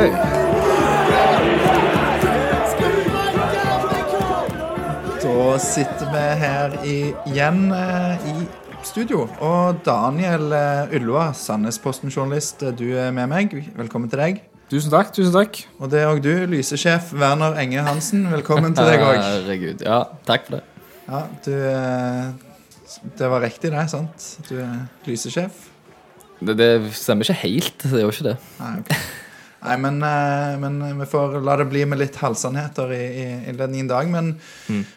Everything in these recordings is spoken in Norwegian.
Hei. Da sitter vi her igjen eh, i studio. Og Daniel eh, Ylva, Sandnesposten-journalist, eh, du er med meg. Velkommen til deg. Tusen takk. tusen takk. Og det er òg du, lysesjef Werner Enge Hansen. Velkommen til deg òg. Herregud. Ja, takk for det. Ja, du Det var riktig, det, sant? Du er lysesjef? det. Det stemmer ikke helt. Det gjør ikke det. Nei, ok. Nei, men, eh, men vi får la det bli med litt halvsannheter i, i innledningen i dag. Men,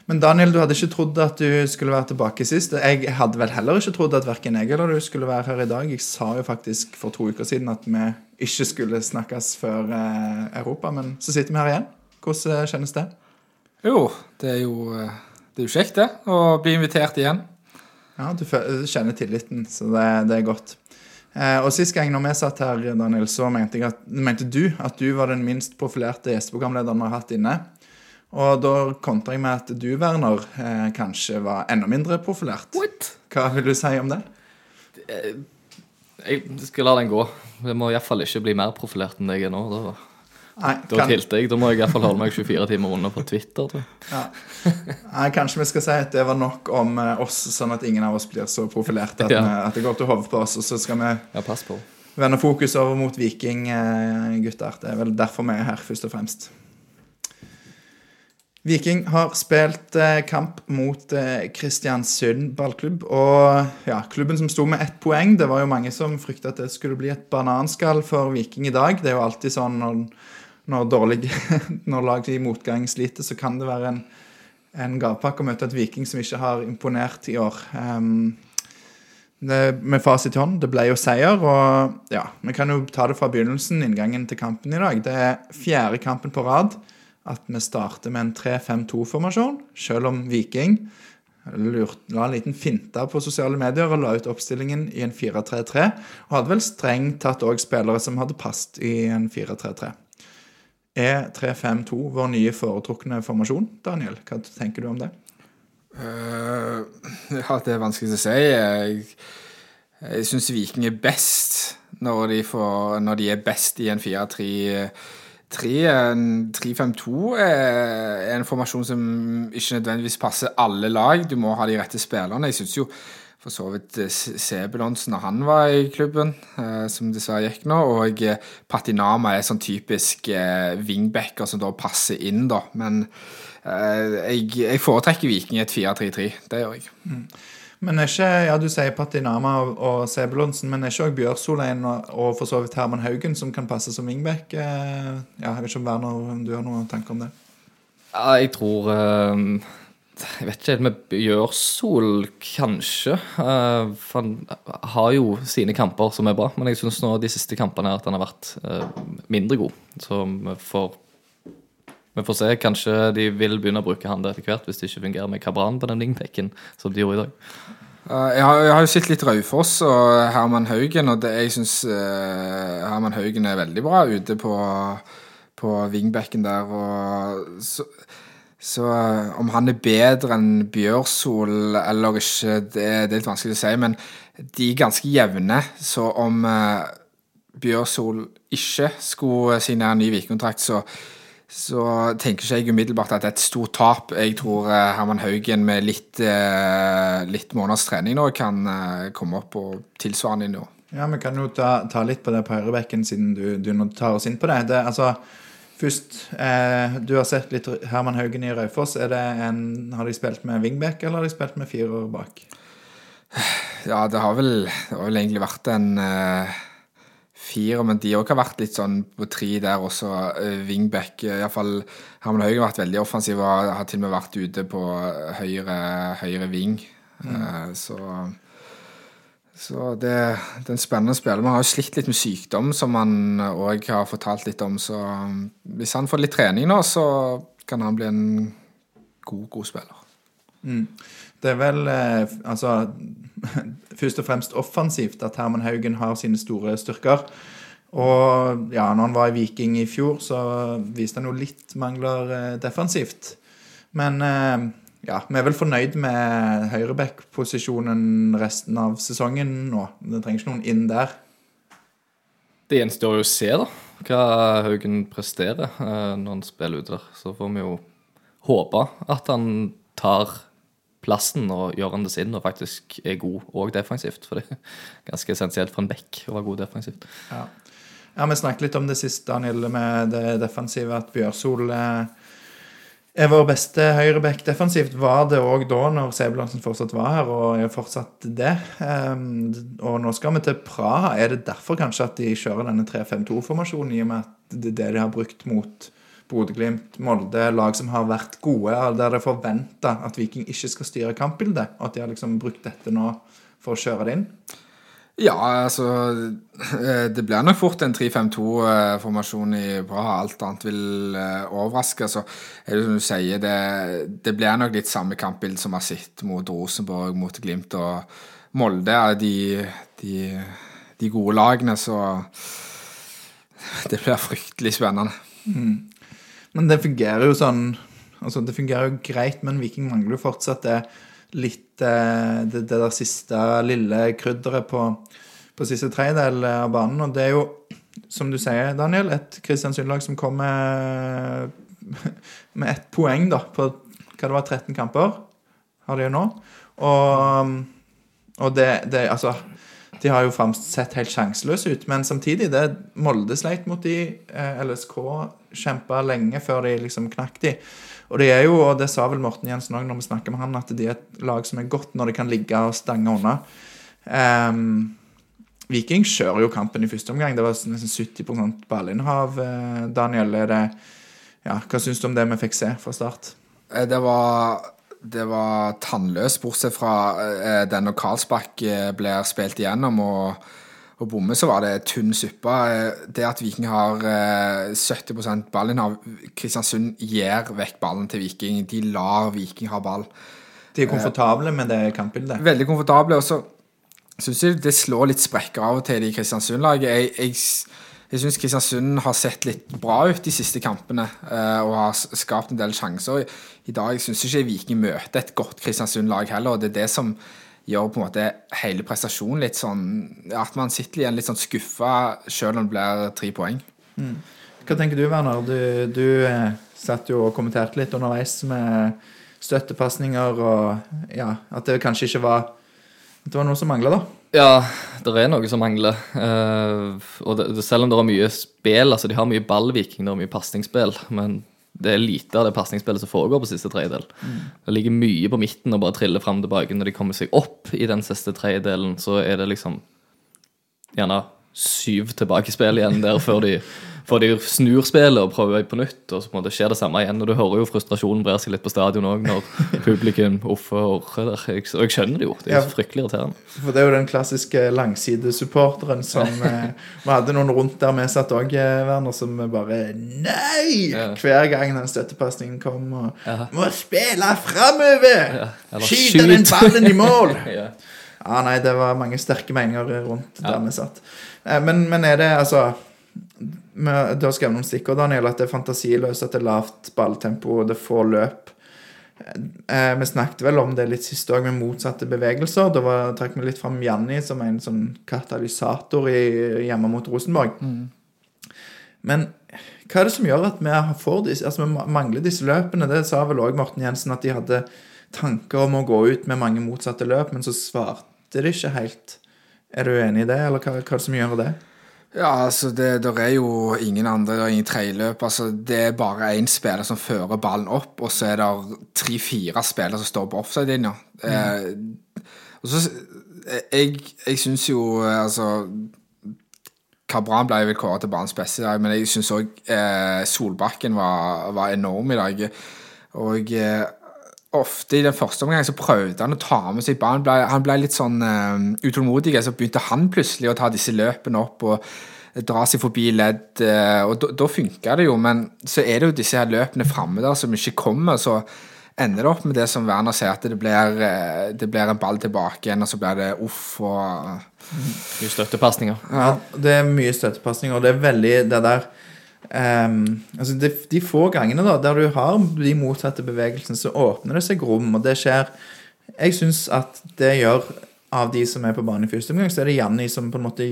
men Daniel, du hadde ikke trodd at du skulle være tilbake sist. Jeg hadde vel heller ikke trodd at verken jeg eller du skulle være her i dag. Jeg sa jo faktisk for to uker siden at vi ikke skulle snakkes før eh, Europa, men så sitter vi her igjen. Hvordan eh, kjennes det? Jo, det er jo, eh, det er jo kjekt, det. Å bli invitert igjen. Ja, du, du kjenner tilliten, så det, det er godt. Eh, og Sist gang når vi satt her, Daniel, så mente, jeg at, mente du at du var den minst profilerte gjesteprogramlederen vi har hatt inne. Og da kontra jeg med at du, Werner, eh, kanskje var enda mindre profilert. What? Hva vil du si om det? Jeg skal la den gå. Det må iallfall ikke bli mer profilert enn det jeg er nå. Da, Nei, da kan, tilte jeg. Da må jeg iallfall holde meg 24 timer unna på Twitter. Tror jeg. ja. Nei, kanskje vi skal si at det var nok om eh, oss, sånn at ingen av oss blir så profilerte at, Ja. vi- at det går til hodet på oss. Og så skal vi Ja, pass på. vende fokus over mot Viking, eh. Det er vel derfor vi er her, først og fremst. Viking har spilt eh, kamp mot Kristiansund ballklubb. Og ja, klubben som sto med ett poeng, det var jo mange som frykta at det skulle bli et bananskall for Viking i dag. Det er jo alltid sånn når, når, dårlig, når lag i motgang sliter, så kan det være en, en gavepakke å møte et Viking som ikke har imponert i år. Um, det, med fasit i hånd, det ble jo seier, og ja, vi kan jo ta det fra begynnelsen, inngangen til kampen i dag. Det er fjerde kampen på rad at vi starter med en 3-5-2-formasjon, selv om Viking lurt, la en liten finte på sosiale medier og la ut oppstillingen i en 4-3-3, og hadde vel strengt tatt òg spillere som hadde passet i en 4-3-3. Er 3-5-2 vår nye foretrukne formasjon, Daniel? Hva tenker du om det? Uh, ja, det er vanskelig å si. Jeg, jeg syns Viking er best når de, får, når de er best i en 4-3. 3-5-2 er en formasjon som ikke nødvendigvis passer alle lag. Du må ha de rette spillerne. Jeg syns jo for så vidt eh, Se- Sebulonsen når han var i klubben, eh, som dessverre gikk nå, og eh, Patinama er sånn typisk eh, wingbacker som da passer inn, da. Men eh, jeg, jeg foretrekker Viking i et 4-3-3. Det gjør jeg. Men er ikke, ja Du sier Patinama og, og Sebulonsen, men er ikke òg Bjørsolein og, og for så vidt Herman Haugen som kan passe som wingback? Eh, ja, jeg vet ikke om Werner, om du har noen tanker om det? Ja, jeg tror eh, Jeg vet ikke helt med Bjørsol, kanskje. Uh, for han har jo sine kamper som er bra, men jeg syns nå de siste kampene at han har vært uh, mindre god. Så vi får vi får se. Kanskje de vil begynne å bruke han der etter hvert, hvis det ikke fungerer med Kabran på den wingpacken som de gjorde i dag. Uh, jeg, har, jeg har jo sett litt Raufoss og Herman Haugen, og det, jeg syns Herman Haugen er veldig bra ute på, på wingbacken der. Og så, så eh, om han er bedre enn Bjørsol eller ikke, det, er litt vanskelig å si. Men de er ganske jevne, så om eh, Bjørsol ikke skulle signere ny Viking-kontrakt, så så tenker ikke jeg umiddelbart at det er et stort tap. Jeg tror eh, Herman Haugen med litt, eh, litt måneders trening nå kan komme opp på tilsvarende nivå. Ja, Vi kan jo ta, ta litt på det på høyrebekken, siden du, du nå tar oss inn på det. det altså, først, eh, Du har sett litt Herman Haugen i Raufoss. Det en, har de spilt med wingback, eller har de spilt med firer bak? Ja, det har vel, det har vel egentlig vært en eh, fire, men de òg har vært litt sånn på tre der også. Uh, wingback. Uh, Iallfall Herman Haugen har vært veldig offensiv og har, til og med vært ute på høyre, høyre wing. Eh, så så det, det er en spennende spiller. Man har jo slitt litt med sykdom, som han òg har fortalt litt om. Så um, hvis han får litt trening nå, så kan han bli en god, god spiller. Det er vel eh, altså først og fremst offensivt at Herman Haugen har sine store styrker. Og ja, når han var i Viking i fjor, så viste han jo litt mangler eh, defensivt. Men eh, ja, vi er vel fornøyd med høyreback-posisjonen resten av sesongen nå. Det trenger ikke noen inn der. Det gjenstår jo å se, da. hva Haugen presterer eh, når han spiller ute der. Så får vi jo håpe at han tar plassen og gjør han det sin og faktisk er god og defensivt. For det er ganske essensielt for en back å være god defensivt. Ja. ja, vi snakket litt om det siste, Daniel, med det defensive. At Bjørsol eh, er vår beste høyreback defensivt. Var det òg da, når Sebulansen fortsatt var her, og er fortsatt det. Um, og nå skal vi til Praha. Er det derfor kanskje at de kjører denne 3-5-2-formasjonen, i og med at det er det de har brukt mot Bodø-Glimt, Molde, lag som har vært gode, der det er forventa at Viking ikke skal styre kampbildet, og at de har liksom brukt dette nå for å kjøre det inn? Ja, altså eh, Det blir nok fort en 3-5-2-formasjon i Praha. Alt annet vil eh, overraske. Så er det som du sier, det, det blir nok litt samme kampbilde som vi har sett mot Rosenborg, mot Glimt og Molde. De, de, de gode lagene, så det blir fryktelig spennende. Men det fungerer jo sånn Altså, det fungerer jo greit, men Viking mangler jo fortsatt det litt eh, det, det der siste lille krydderet på, på siste tredjedel av banen. Og det er jo, som du sier, Daniel, et Kristiansund-lag som kommer med ett poeng da, på hva det var, 13 kamper har de jo nå. Og, og det, det Altså de har jo sett helt sjanseløse ut, men samtidig det Molde sleit mot de. Eh, LSK kjempa lenge før de liksom knakk de. Og det er jo, og det sa vel Morten Jensen òg når vi snakker med han, at de er et lag som er godt når de kan ligge og stange unna. Um, Viking kjører jo kampen i første omgang. Det var nesten 70 ballinnhav. Eh, Daniel, er det, ja, hva syns du om det vi fikk se fra start? Eh, Det var, det var tannløst, bortsett fra eh, den når Karlsbakk blir spilt igjennom og, og bomme, så var det tynn suppe. Eh, Det at Viking har eh, 70% av Kristiansund gir vekk ballen til Viking. De lar Viking ha ball. De er komfortable med det kampbildet. Veldig komfortable. Og så syns jeg det slår litt sprekker av og til i Kristiansund-laget. Jeg, jeg, jeg syns Kristiansund har sett litt bra ut de siste kampene eh, og har skapt en del sjanser. I dag syns jeg ikke Viking møter et godt Kristiansund-lag heller. og Det er det som gjør på en måte hele prestasjonen litt sånn At man sitter igjen litt sånn skuffa selv om det blir tre poeng. Hva tenker du, Werner? Du, du eh, satt jo og kommenterte litt underveis med støttepasninger og ja, at det kanskje ikke var At det var noe som mangla, da. Ja, det er noe som mangler. Uh, og det, det, selv om det er mye spill, altså de har mye ballviking, det er mye pasningsspill, men det er lite av det pasningsspillet som foregår på siste tredjedel. Det ligger mye på midten og bare triller fram og tilbake. Når de kommer seg opp i den siste tredjedelen, så er det liksom gjerne syv tilbakespill igjen der før de, før de snur spillet og prøver på nytt. Og så på en måte skjer det samme igjen. Og du hører jo frustrasjonen brer seg litt på stadion òg når publikum offer og orrer. Jeg- Og jeg skjønner det jo. Det er jo fryktelig irriterende. For det er jo den klassiske langsidesupporteren som eh, Vi hadde noen rundt der vi satt òg, Werner, som bare Nei! Ja. Hver gang den støttepasningen kom. Og, Ja. Må spille framover! Ja, Skyte den ballen i mål! Ja. Ah, nei, det var mange sterke meninger rundt der vi satt. Eh, Men, men er det altså Du har skrevet noen stikkord, Daniel, at det er fantasiløst, at det er lavt balltempo, det er få løp. Eh, vi snakket vel om det litt sist òg, med motsatte bevegelser. Da var, trakk vi litt fram Janni som en sånn katalysator i, hjemme mot Rosenborg. Men hva er det som gjør at vi får disse, altså vi mangler disse løpene? Det sa vel òg Morten Jensen, at de hadde tanker om å gå ut med mange motsatte løp, men så svarte de ikke helt. Er du enig i det, eller hva, hva er det som gjør det? Ja, altså det der er jo ingen andre, det er ingen tredjeløp. Altså, det er bare én spiller som fører ballen opp, og så er det tre-fire spillere som står på offside-linja. Eh, og så Jeg, jeg syns jo eh, altså Kabran ble vel kåret til banens beste i dag, men jeg syns òg eh, Solbakken var, var enorm i dag. Og eh, ofte i den første omgang så prøvde han å ta med seg barn. Han ble litt sånn uh, utålmodig, så begynte han plutselig å ta disse løpene opp og dra seg forbi ledd. Uh, og da- da funka det jo, men så er det jo disse her løpene framme der som ikke kommer. så ender det opp med det som Werner sier, at det blir, eh, det blir en ball tilbake igjen, og så blir det uff og Mye støttepasninger. Ja, det er mye støttepasninger, og det er veldig det der ehm, altså de, de få gangene da, der du har de motsatte bevegelsene, så åpner det seg rom, og det skjer Jeg syns at det gjør av de som er på banen i første omgang, så er det Janni som på en måte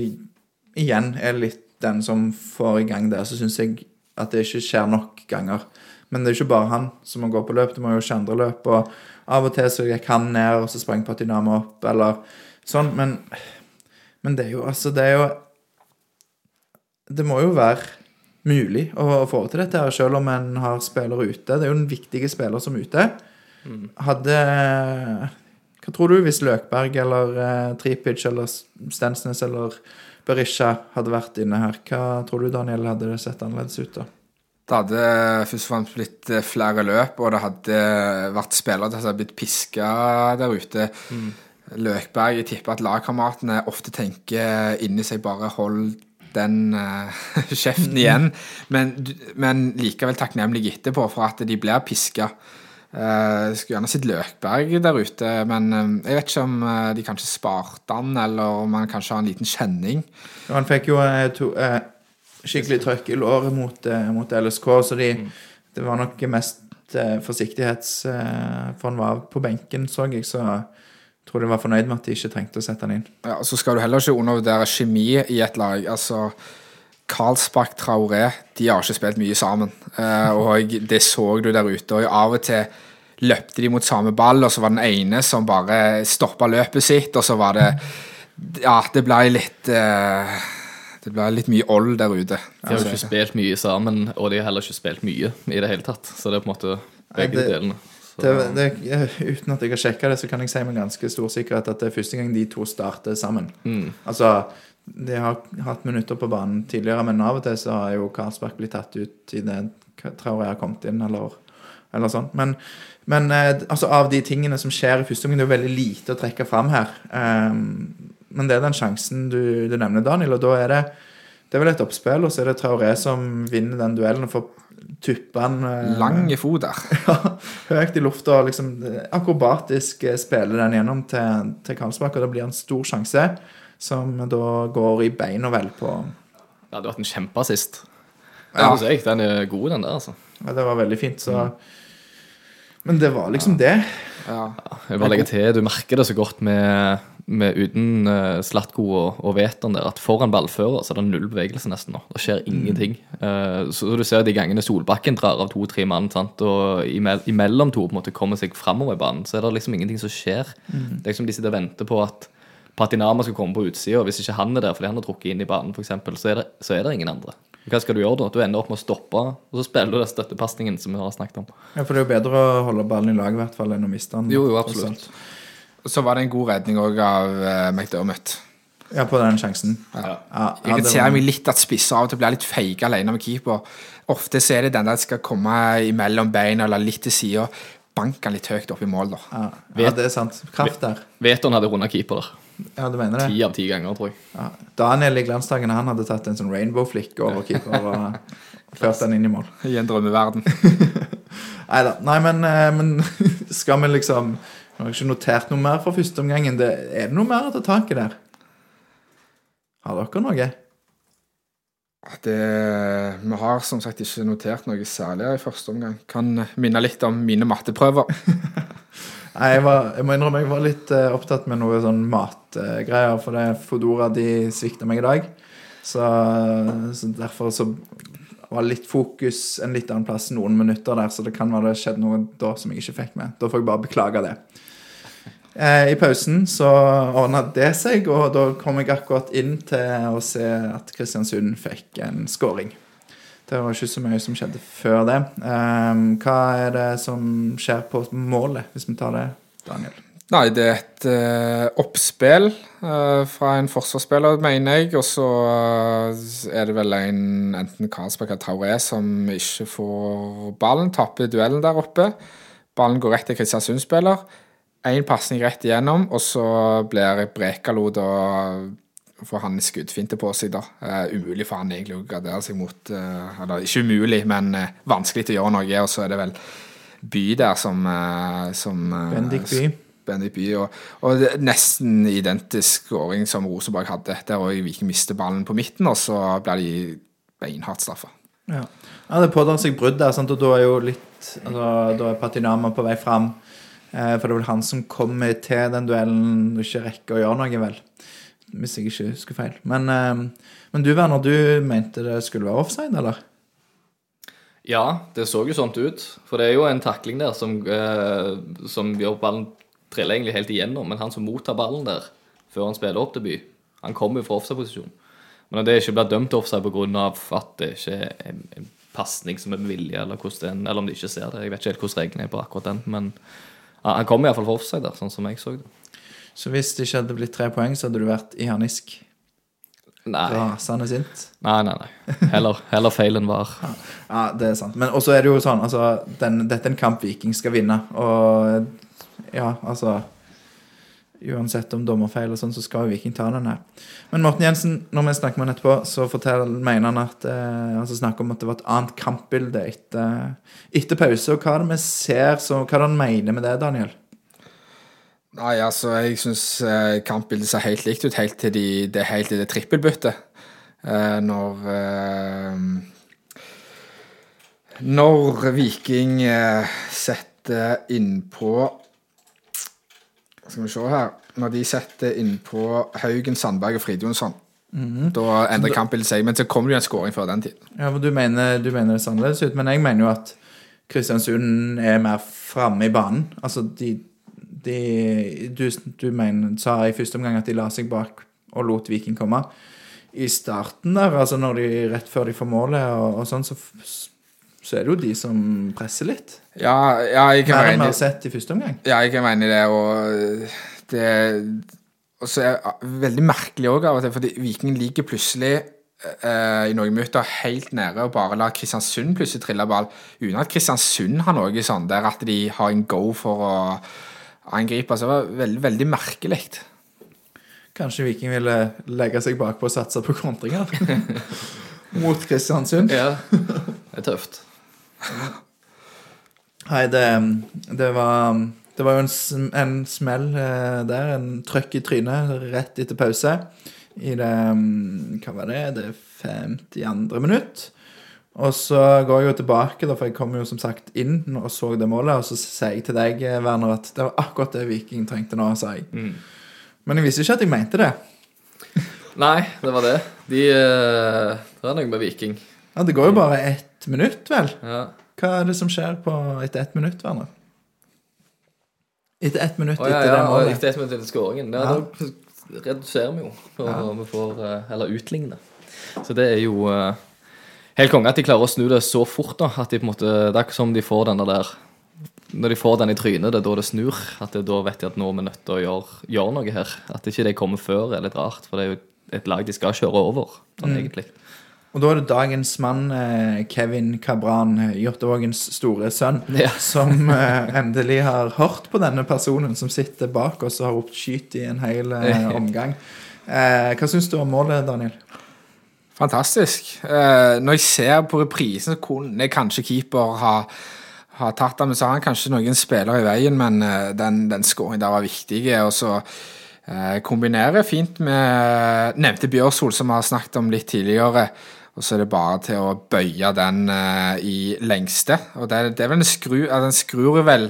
igjen er litt den som får i gang det. Så syns jeg at det ikke skjer nok ganger. Men det er jo ikke bare han som må gå på løp, det må jo skje andre løp. Og av og til så gikk han ned, og så sprang Patinama opp, eller sånn. Men, men det er jo altså Det er jo Det må jo være mulig å få til dette, her, selv om en har spillere ute. Det er jo den viktige spiller som er ute. Hadde Hva tror du hvis Løkberg eller eh, Tripic eller Stensnes eller Berisha hadde vært inne her? Hva tror du, Daniel, hadde det sett annerledes ut da? Det hadde først og fremst blitt eh, flere løp, og det hadde vært spillere som hadde blitt piska der ute. Løkberg, jeg tipper at lagkameratene ofte tenker inni seg bare hold den uh, kjeften igjen, men, men likevel takknemlig etterpå for at de blir piska. Uh, Jeg skulle gjerne sett Løkberg der ute, men uh, jeg vet ikke om uh, de kanskje sparte han, eller om han kanskje har en liten kjenning. Ja, han fikk jo eh, to, eh, skikkelig trøkk i låret mot, eh, mot LSK, så de, det var nok mest eh, forsiktighets... Eh, for han var på benken, så jeg, så tror de var fornøyd med at de ikke trengte å sette han inn. Ja, så skal du heller ikke undervurdere kjemi i et lag. Altså, Karlsbakk Traoré de har ikke spilt mye sammen. Eh, og det så du der ute. Og av og til løpte de mot samme ball, og så var den ene som bare stoppa løpet sitt, og så var det Ja, det ble litt eh, Det ble litt mye old der ute. De har jo ikke spilt mye sammen, og de har heller ikke spilt mye i det hele tatt. Så det er på en måte begge det- delene. Det, det, uten at jeg har sjekka det, så kan jeg si med ganske stor sikkerhet at det er første gang de to starter sammen. Altså, de har hatt minutter på banen tidligere, men av og til så har jo Karlsberg blitt tatt ut i det Traoré har kommet inn, eller, eller sånn. Men, men eh, altså, av de tingene som skjer i første omgang, det er jo veldig lite å trekke fram her. Um, men det er den sjansen du, du nevner, Daniel, og da er det det er vel et oppspill, og så er det Traoré som vinner den duellen og får tuppa den eh, Lange foder ja, høyt i lufta liksom akrobatisk eh, spiller den gjennom til, til Karlsbakk, og det blir en stor sjanse som da går i bein og vel på ja, du har hatt en kjempeassist. Ja. Ja. Den er god, den der, altså. ja, Det var veldig fint, så Men det var liksom det. Ja. Jeg bare legger til, Du merker det så godt med, med uten uh, Slatko og, og Veton der, at foran ballfører så er det null bevegelse nesten nå. Det skjer ingenting. Uh, så du ser de gangene Solbakken drar av to-tre mann, sant? og imell, imellom to på en måte kommer seg framover i banen, så er det liksom ingenting som skjer. Det er liksom de sitter og venter på at Patinama skal komme på utsida, og hvis ikke han er der fordi han har trukket inn i banen, f.eks., så, er det- så er det ingen andre. Hva skal du gjøre da? Du ender opp med å stoppe, og så spiller du den støttepasningen som vi har snakket om. Ja, For det er jo bedre å holde ballen i lag i hvert fall enn å miste den. Jo, jo, absolutt. Så var det en god redning òg av uh, McDermott. Ja, på den sjansen. Ja. Ja, ja, irriterer var- meg litt at spisser av og til blir litt feige alene med keeper. Ofte så er det den der skal komme imellom beina eller litt til sida. Bank han litt høyt opp i mål, da. ja, ja, det er sant. Kraft der. Veton hadde runda keeper der. Ja, du mener det? Ti av ti ganger, tror jeg. Ja. Daniel i glansdagene han hadde tatt en sånn rainbow flick over keeper og ført den inn i mål. I en drømmeverden. Neida. Nei men, eh, men skal vi liksom Jeg har ikke notert noe mer fra første omgangen. Det, er det noe mer å ta tak i der? Har dere noe? Det, vi har som sagt ikke notert noe særlig i første omgang. Kan minne litt om mine matteprøver. Nei, jeg, var, jeg må innrømme jeg var litt uh, opptatt med noe sånn matgreier, for det Fodora de svikta meg i dag. Så, så derfor så var litt fokus en litt annen plass noen minutter der, så det kan være det skjedde noe da som jeg ikke fikk med. Da får jeg bare beklage det. Eh, I pausen så ordna det seg, og da kom jeg akkurat inn til å se at Kristiansund fikk en scoring. Det var ikke så mye som skjedde før det. Ehm, hva er det som skjer på målet, hvis vi tar det, Daniel? Nei, det er et uh, oppspill uh, fra en forsvarsspiller, mener jeg. Og så eh, er det vel en enten Karlsberg eller Traoré som ikke får ballen. Tapper duellen der oppe. Ballen går rett til Kristiansund-spiller. Én pasning rett igjennom, og så blir Brekalo da får han skuddfinte på seg, da. Uh, umulig for han egentlig å gradere seg mot uh, Eller ikke umulig, men uh, vanskelig til å gjøre noe. Og så er det vel By der som, som Bendik By. Bendik By. Og, og er nesten identisk skåring som Rosenborg hadde. Der òg Viking mister ballen på midten, og så blir de beinhardt straffa. Ja. ja, det pådrar seg brudd der, sant? og da er jo litt altså, Da er Patinama på vei fram. Eh, for det er vel han som kommer til den duellen og ikke rekker å gjøre noe, vel. Hvis jeg ikke husker feil. Men, eh, men du, Werner, du mente det skulle være offside, eller? Ja, det så jo sånt ut. For det er jo en takling der som, eh, som gjør ballen triller egentlig helt igjennom. Men han som mottar ballen der før han spiller opp debut, han kommer jo fra offside-posisjon. Men det ikke blir dømt til offside pga. at det ikke er en, en pasning som er med vilje, eller, er eller om de ikke ser det Jeg vet ikke helt hvordan reglene er på akkurat den, men han kommer iallfall fra offside der, sånn som jeg så det. Så hvis det ikke hadde blitt tre poeng, så hadde du vært i harnisk. Nei, Rasende sint. nei, nei. nei. Heller, heller feil enn var. Ja, det er sant. Men også er det jo sånn, altså den, Dette er en kamp Viking skal vinne, og ja, altså Uansett om dommerfeil og sånn, så skal jo Viking ta den her. Men Morten Jensen, når vi snakker med han etterpå, så fortell, mener han at eh, altså snakker om at det var et annet kampbilde etter, etter pause. Og hva er det vi ser, så, hva er det han mener med det, Daniel? Nei, altså, jeg syns eh, kampbildet ser helt likt ut helt til de, det helt til det trippelbyttet. Eh, når eh, Når Viking setter innpå Skal vi se her Når de setter innpå Haugen, Sandberg og Frid Jonsson, da endrer kampbildet seg. Men så kommer det jo en skåring før den tid. Ja, for du mener, du mener det ser annerledes ut, men jeg mener jo at Kristiansund er mer framme i banen. Altså, de, de du, du mener, sa i første omgang at de la seg bak og lot Viking komme. I starten der, altså når de rett før de får målet og, og sånn, så, så er det jo de som presser litt. Ja, ja jeg kan Mer være enn vi enig har sett i første omgang. Ja, jeg er enig i det, og det Og så er det veldig merkelig òg av og til, fordi Viking ligger plutselig eh, i noen minutter helt nede og bare lar Kristiansund plutselig trille ball, uten at Kristiansund har noe sånn der at de har en go for å angripe. Så det var veldig, veldig merkelig. Kanskje Viking ville legge seg bakpå og satse på kontringer mot Kristiansund. Ja, det er tøft. Nei, det, det var Det var jo en, en smell eh, der. En trøkk i trynet rett etter pause. I det mm, Hva var det? Det 52. minutt. Og så går jeg jo tilbake, da, for jeg kom jo som sagt inn og så det målet. Og så sier jeg til deg, eh, Werner, at det var akkurat det Viking trengte nå, sa jeg. Men jeg visste ikke at jeg mente det. Nei, det var det. De eh, Det er noe med Viking. Ja, Det går jo bare ett minutt, vel? Ja. Hva er det som skjer på etter ett minutt, Werner? Etter ett minutt oh, ja, etter ja, det målet. etter ett minutt etter skåringen. Ja, Ja. Da reduserer vi jo. Og vi får eh, Eller utligner. Så det er jo eh, helt konge at de klarer å snu det så fort. da At de på en måte Det er ikke som de får denne der Når de får den i trynet, det er da det snur. At det, da vet de at nå er vi nødt til å gjøre, gjøre noe her. At ikke det kommer før, er litt rart. For det er jo et lag de skal kjøre over, sånn egentlig. Og da er det dagens mann, eh, Kevin Cabran, eh, Jåttåvågens store sønn, Ja. som eh, endelig har hørt på denne personen som sitter bak oss og har ropt 'skyt' i en hel eh, omgang. Eh, hva syns du om målet, Daniel? Fantastisk. Eh, når jeg ser på reprisen, kunne kanskje keeper ha, ha tatt den, men så har han kanskje noen spillere i veien, men eh, den, den skåringen der var viktig. Og så eh, kombinerer fint med nevnte Bjørsol, som vi har snakket om litt tidligere. Og så er det bare til å bøye den i lengste. Og det, det er vel en skru, den skrur vel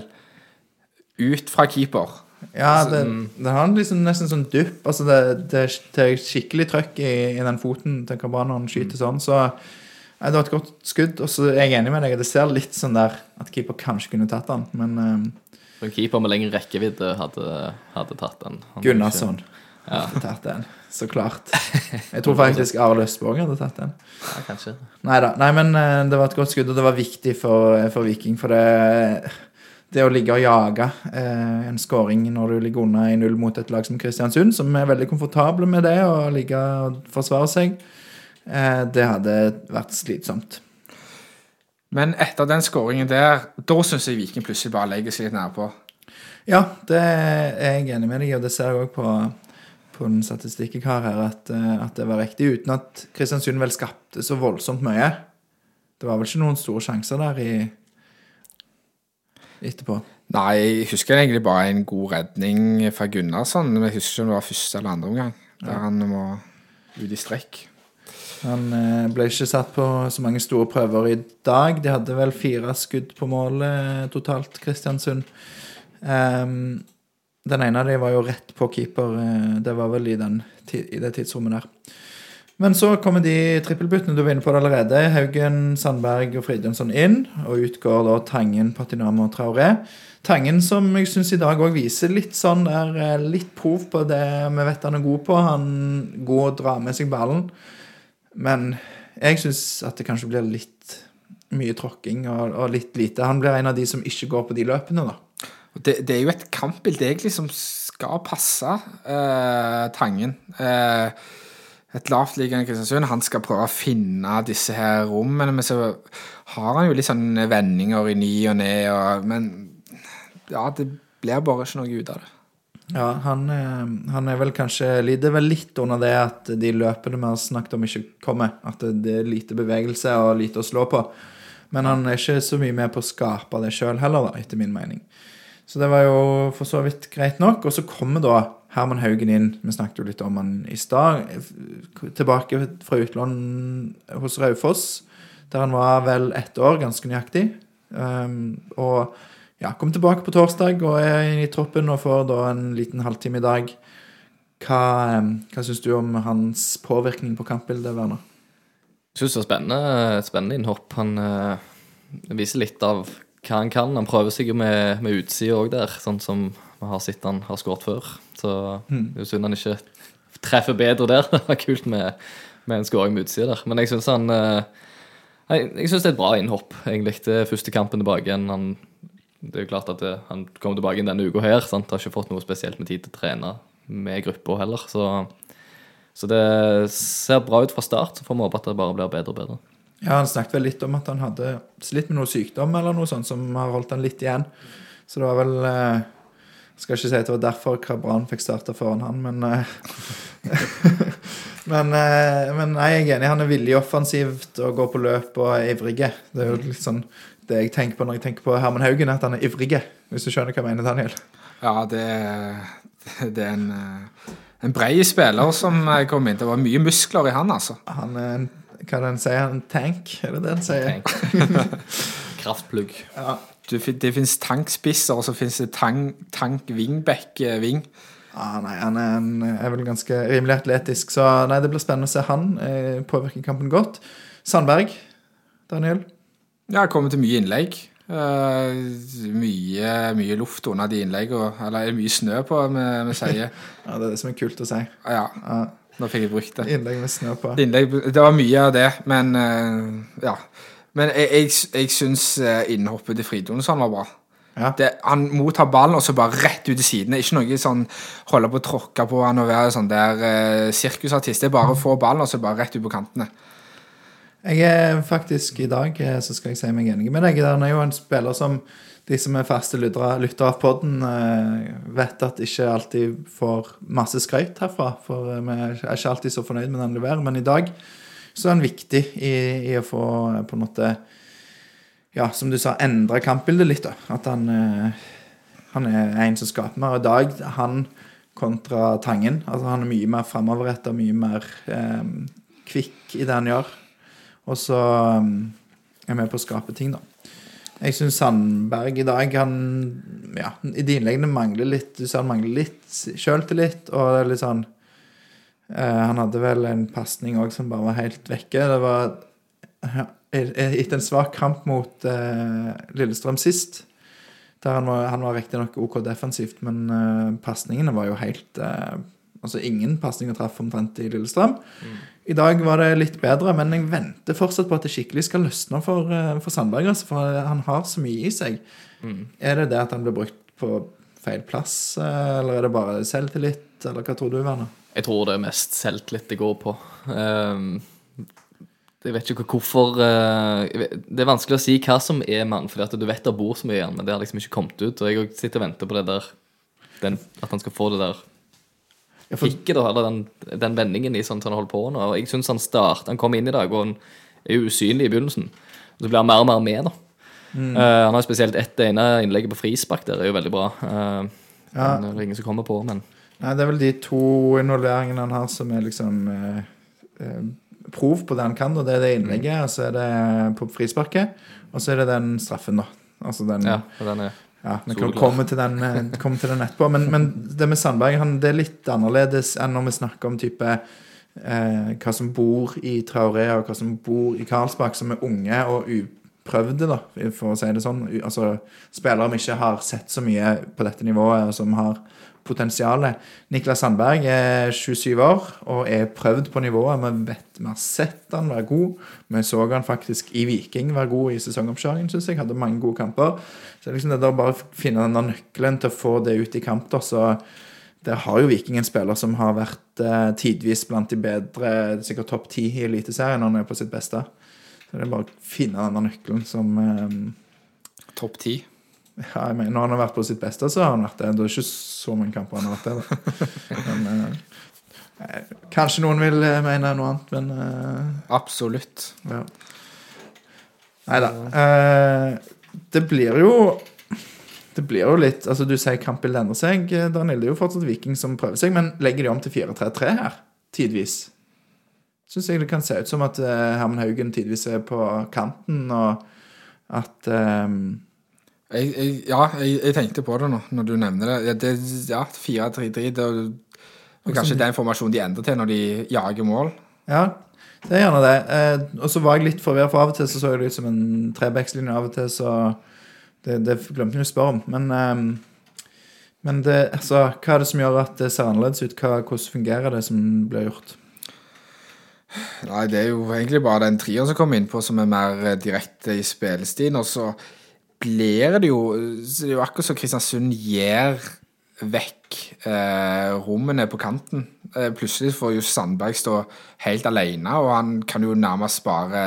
ut fra keeper. Ja, det, det har liksom nesten sånn dupp. Altså det, det, det er skikkelig trøkk i, i den foten til Cabran når han skyter sånn. Så ja, det var et godt skudd. Og så er jeg enig med deg. Det ser litt sånn der at keeper kanskje kunne tatt den, men um, En keeper med lengre rekkevidde hadde, hadde tatt den. Han- Gunnarsson hadde tatt den. Så klart. Jeg tror faktisk Arild Østborg hadde tatt den. Ja, kanskje. Neida. Nei men eh, det var et godt skudd, og det var viktig for, for Viking. For det, det å ligge og jage eh, en skåring når du ligger under 1-0 mot et lag som Kristiansund, som er veldig komfortable med det, å ligge og forsvare seg, eh, det hadde vært slitsomt. Men etter den skåringen der, da syns jeg Viking plutselig bare legger seg litt nærpå. Ja, det er jeg enig med deg i, og det ser jeg òg på, på den statistikken jeg har her, at, eh, at det var riktig, uten at Kristiansund vel skapte så voldsomt mye. Det var vel ikke noen store sjanser der i etterpå. Nei, jeg husker egentlig bare en god redning fra Gunnarsson. Men jeg husker ikke om det var første eller andre omgang. Der han må ut i strekk. Han eh, ble ikke satt på så mange store prøver i dag. De hadde vel fire skudd på mål eh, totalt, Kristiansund. Um, Den ene av dem var jo rett på keeper. eh, Det var vel i, den, i det tidsrommet der. Men så kommer de trippelbyttene. Du var inne på allerede. Haugen, Sandberg og Fridjonsson inn. Og utgår da Tangen, Patinama og Traoré. Tangen som jeg syns i dag òg viser litt sånn der, eh, litt prov på det vi vet han er god på. Han går og drar med seg ballen. Men jeg syns at det kanskje blir litt mye tråkking og, og litt lite. Han blir en av de som ikke går på de løpene, da. Det, det er jo et kampbilde egentlig som skal passe eh, Tangen. Eh, et lavtliggende Kristiansund. Han skal prøve å finne disse her rommene, men så har han jo litt sånn vendinger i ny og ne, men ja, det blir bare ikke noe ut av det. Ja, han, eh, han er vel kanskje lider vel litt under det at de løpene vi har snakket om, ikke kommer. At det er lite bevegelse og lite å slå på. Men han er ikke så mye med på å skape det sjøl heller, da, etter min mening. Så det var jo for så vidt greit nok. Og så kommer da Herman Haugen inn. Vi snakket jo litt om han i stad. Tilbake fra utlån hos Raufoss, der han var vel ett år, ganske nøyaktig. Um, og ja, kom tilbake på torsdag og er inne i troppen og får da en liten halvtime i dag. Hva, um, hva syns du om hans påvirkning på kampbildet, Werner? Jeg syns det er spennende, spennende innhopp. Han eh, viser litt av hva han kan. Han prøver seg jo med, med utsida òg der, sånn som vi har sett han har skåret før. Så det er synd han ikke treffer bedre der. Det var kult med, med en skåring med utsida der. Men jeg syns han eh, Jeg, jeg synes det er et bra innhopp, egentlig. Det første kampen tilbake igjen. Han, det er jo klart at det, han kommer tilbake igjen denne uka her. Sant? Har ikke fått noe spesielt med tid til å trene med gruppa heller. Så så det ser bra ut fra start, så får vi håpe at det bare blir bedre og bedre. Ja, Han snakket vel litt om at han hadde slitt med noe sykdom eller noe sånt som har holdt han litt igjen. Så det var vel eh, skal ikke si at det var derfor Kabran fikk starta foran han, men eh, men, eh, men nei, jeg er enig. Han er villig offensivt og går på løp og er ivrig. Det er jo litt sånn det jeg tenker på når jeg tenker på Herman Haugen, at han er ivrig. Hvis du skjønner hva jeg mener, Daniel. Ja, det, det er en, eh, en brei spiller som kom inn. Det var mye muskler i han, altså. Han er en hva er det han sier? En tank? Er det det han sier? Kraftplugg. Ja. Du, det fins tankspisser, og så fins det tank, tank wingback eh, wing. Ah, nei, han er, en, er vel ganske rimelig atletisk, så nei, det blir spennende å se han eh, påvirke kampen godt. Sandberg, Daniel. Ja, kommer til mye innlegg. Uh, mye, mye luft under de innleggene. Eller er det mye snø på, vi sier. Ja, Det er det som er kult å si. Ja, Ja, nå fikk jeg brukt det. innlegg med snø på. Innlegg, det var mye av det, men uh, ja. Men jeg, jeg, jeg syns eh, innhoppet til Fridtjonsson var bra. Ja. Det, han mottar ballen og så bare rett ut til sidene. Ikke noe sånn holde på å tråkke på han og være sånn der eh, sirkusartist. Det er bare å få ballen og så bare rett ut på kantene. Jeg er faktisk i dag, eh, så skal jeg si meg enig med deg. Han er jo en spiller som de som er faste lyttere av podden, eh, vet at ikke alltid får masse skryt herfra. For vi er ikke alltid så fornøyd med den leverer. Men i dag så er han viktig i, i å få eh, på en måte Ja, som du sa, endre kampbildet litt. da. At han, eh, han er en som skaper mer. Og i dag, han kontra Tangen. Altså Han er mye mer framoverretta, mye mer eh, kvikk i det han gjør. Og så um, er med på å skape ting, da. Jeg syns Sandberg i dag han, ja, I de innleggene mangler litt Du ser han mangler litt sjøltillit. Og det er litt sånn eh, Han hadde vel en pasning òg som bare var helt vekke. Det var etter en svak kamp mot eh, Lillestrøm sist. Der han var, han var riktignok OK defensivt, men uh, pasningene var jo helt eh, Altså ingen pasninger traff omtrent i Lillestrøm. I dag var det litt bedre, men jeg venter fortsatt på at det skikkelig skal løsne for, eh, for Sandberg. Altså, for han har så mye i seg. Er det det at han blir brukt på feil plass, eh, eller er det bare selvtillit, eller hva tror du, Werner? Jeg tror det er mest selvtillit det går på. Ehm, jeg vet ikke hvorfor eh, Det er vanskelig å si hva som er mann, for du vet det bor så mye i han, men det har liksom ikke kommet ut. Og jeg sitter og venter på det der den, At han skal få det der kicket, da, eller den, den vendingen i sånn som han holder på nå. Og jeg syns han start, han kom inn i dag, og han er jo usynlig i begynnelsen. Og så blir han mer og mer med, da. Mm. Uh, han har spesielt ett ene innlegget på frispark der, er jo veldig bra. Uh, Ja. Det er ingen som kommer på, men nei, det er vel de to involveringene han har som er liksom eh, eh, prov på det han kan. Og det er det innlegget, og så er det på frisparket, og så er det den straffen, da. Altså den ja, den er Ja, vi kan komme til den, komme til den etterpå. Men, men det med Sandberg han, det er litt annerledes enn når vi snakker om type eh, hva som bor i Traoré, og hva som bor i Karlsbakk, som er unge og uprøvde, da, for å si det sånn. Altså spillere vi ikke har sett så mye på dette nivået, og som har potensialet. Niklas Sandberg er 27 år og er prøvd på nivået. Vi vet, vi har sett han være god. Vi så han faktisk i Viking være god i sesongoppkjøringen, syns jeg. Hadde mange gode kamper. Så liksom det der bare å finne den nøkkelen til å få det ut i kamp, da, så der har jo Viking en spiller som har vært eh, tidvis blant de bedre, sikkert topp ti i Eliteserien når han er på sitt beste. Så det er bare å finne den nøkkelen som eh, Topp ti. Ja, jeg mener, Når han har vært på sitt beste, så har han vært det. Det er ikke så mange kamper han har vært det. Da. Men, eh, eh, kanskje noen vil eh, mene noe annet, men eh, Absolutt. ja. Nei da. Eh, det blir jo Det blir jo litt Altså, du sier kampbildet endrer seg, eh, Daniel. Det er jo fortsatt Viking som prøver seg, men legger de om til 4-3-3 her? Tidvis. Syns jeg det kan se ut som at eh, Herman Haugen tidvis er på kanten, og at eh, Jeg, jeg, ja, jeg, jeg tenkte på det nå, når du nevner det. Ja, det ja 4-3-3 det er kanskje den formasjonen de endrer til når de jager mål. Ja, det er gjerne det. Eh, og så var jeg litt forvirret, for av og til så så jeg det ut som en trebekslinje. Av og til så Det, det glemte jeg å spørre om. Men, eh, men det, altså, hva er det som gjør at det ser annerledes ut? Hva, hvordan fungerer det som blir gjort? Nei, det er jo egentlig bare den trieren som kommer innpå, som er mer eh, direkte i spillestilen. Og så blir det jo Det er jo akkurat som Kristiansund gir vekk eh, rommene på kanten. Eh, plutselig får jo Sandberg stå helt alene, og han kan jo nærmest bare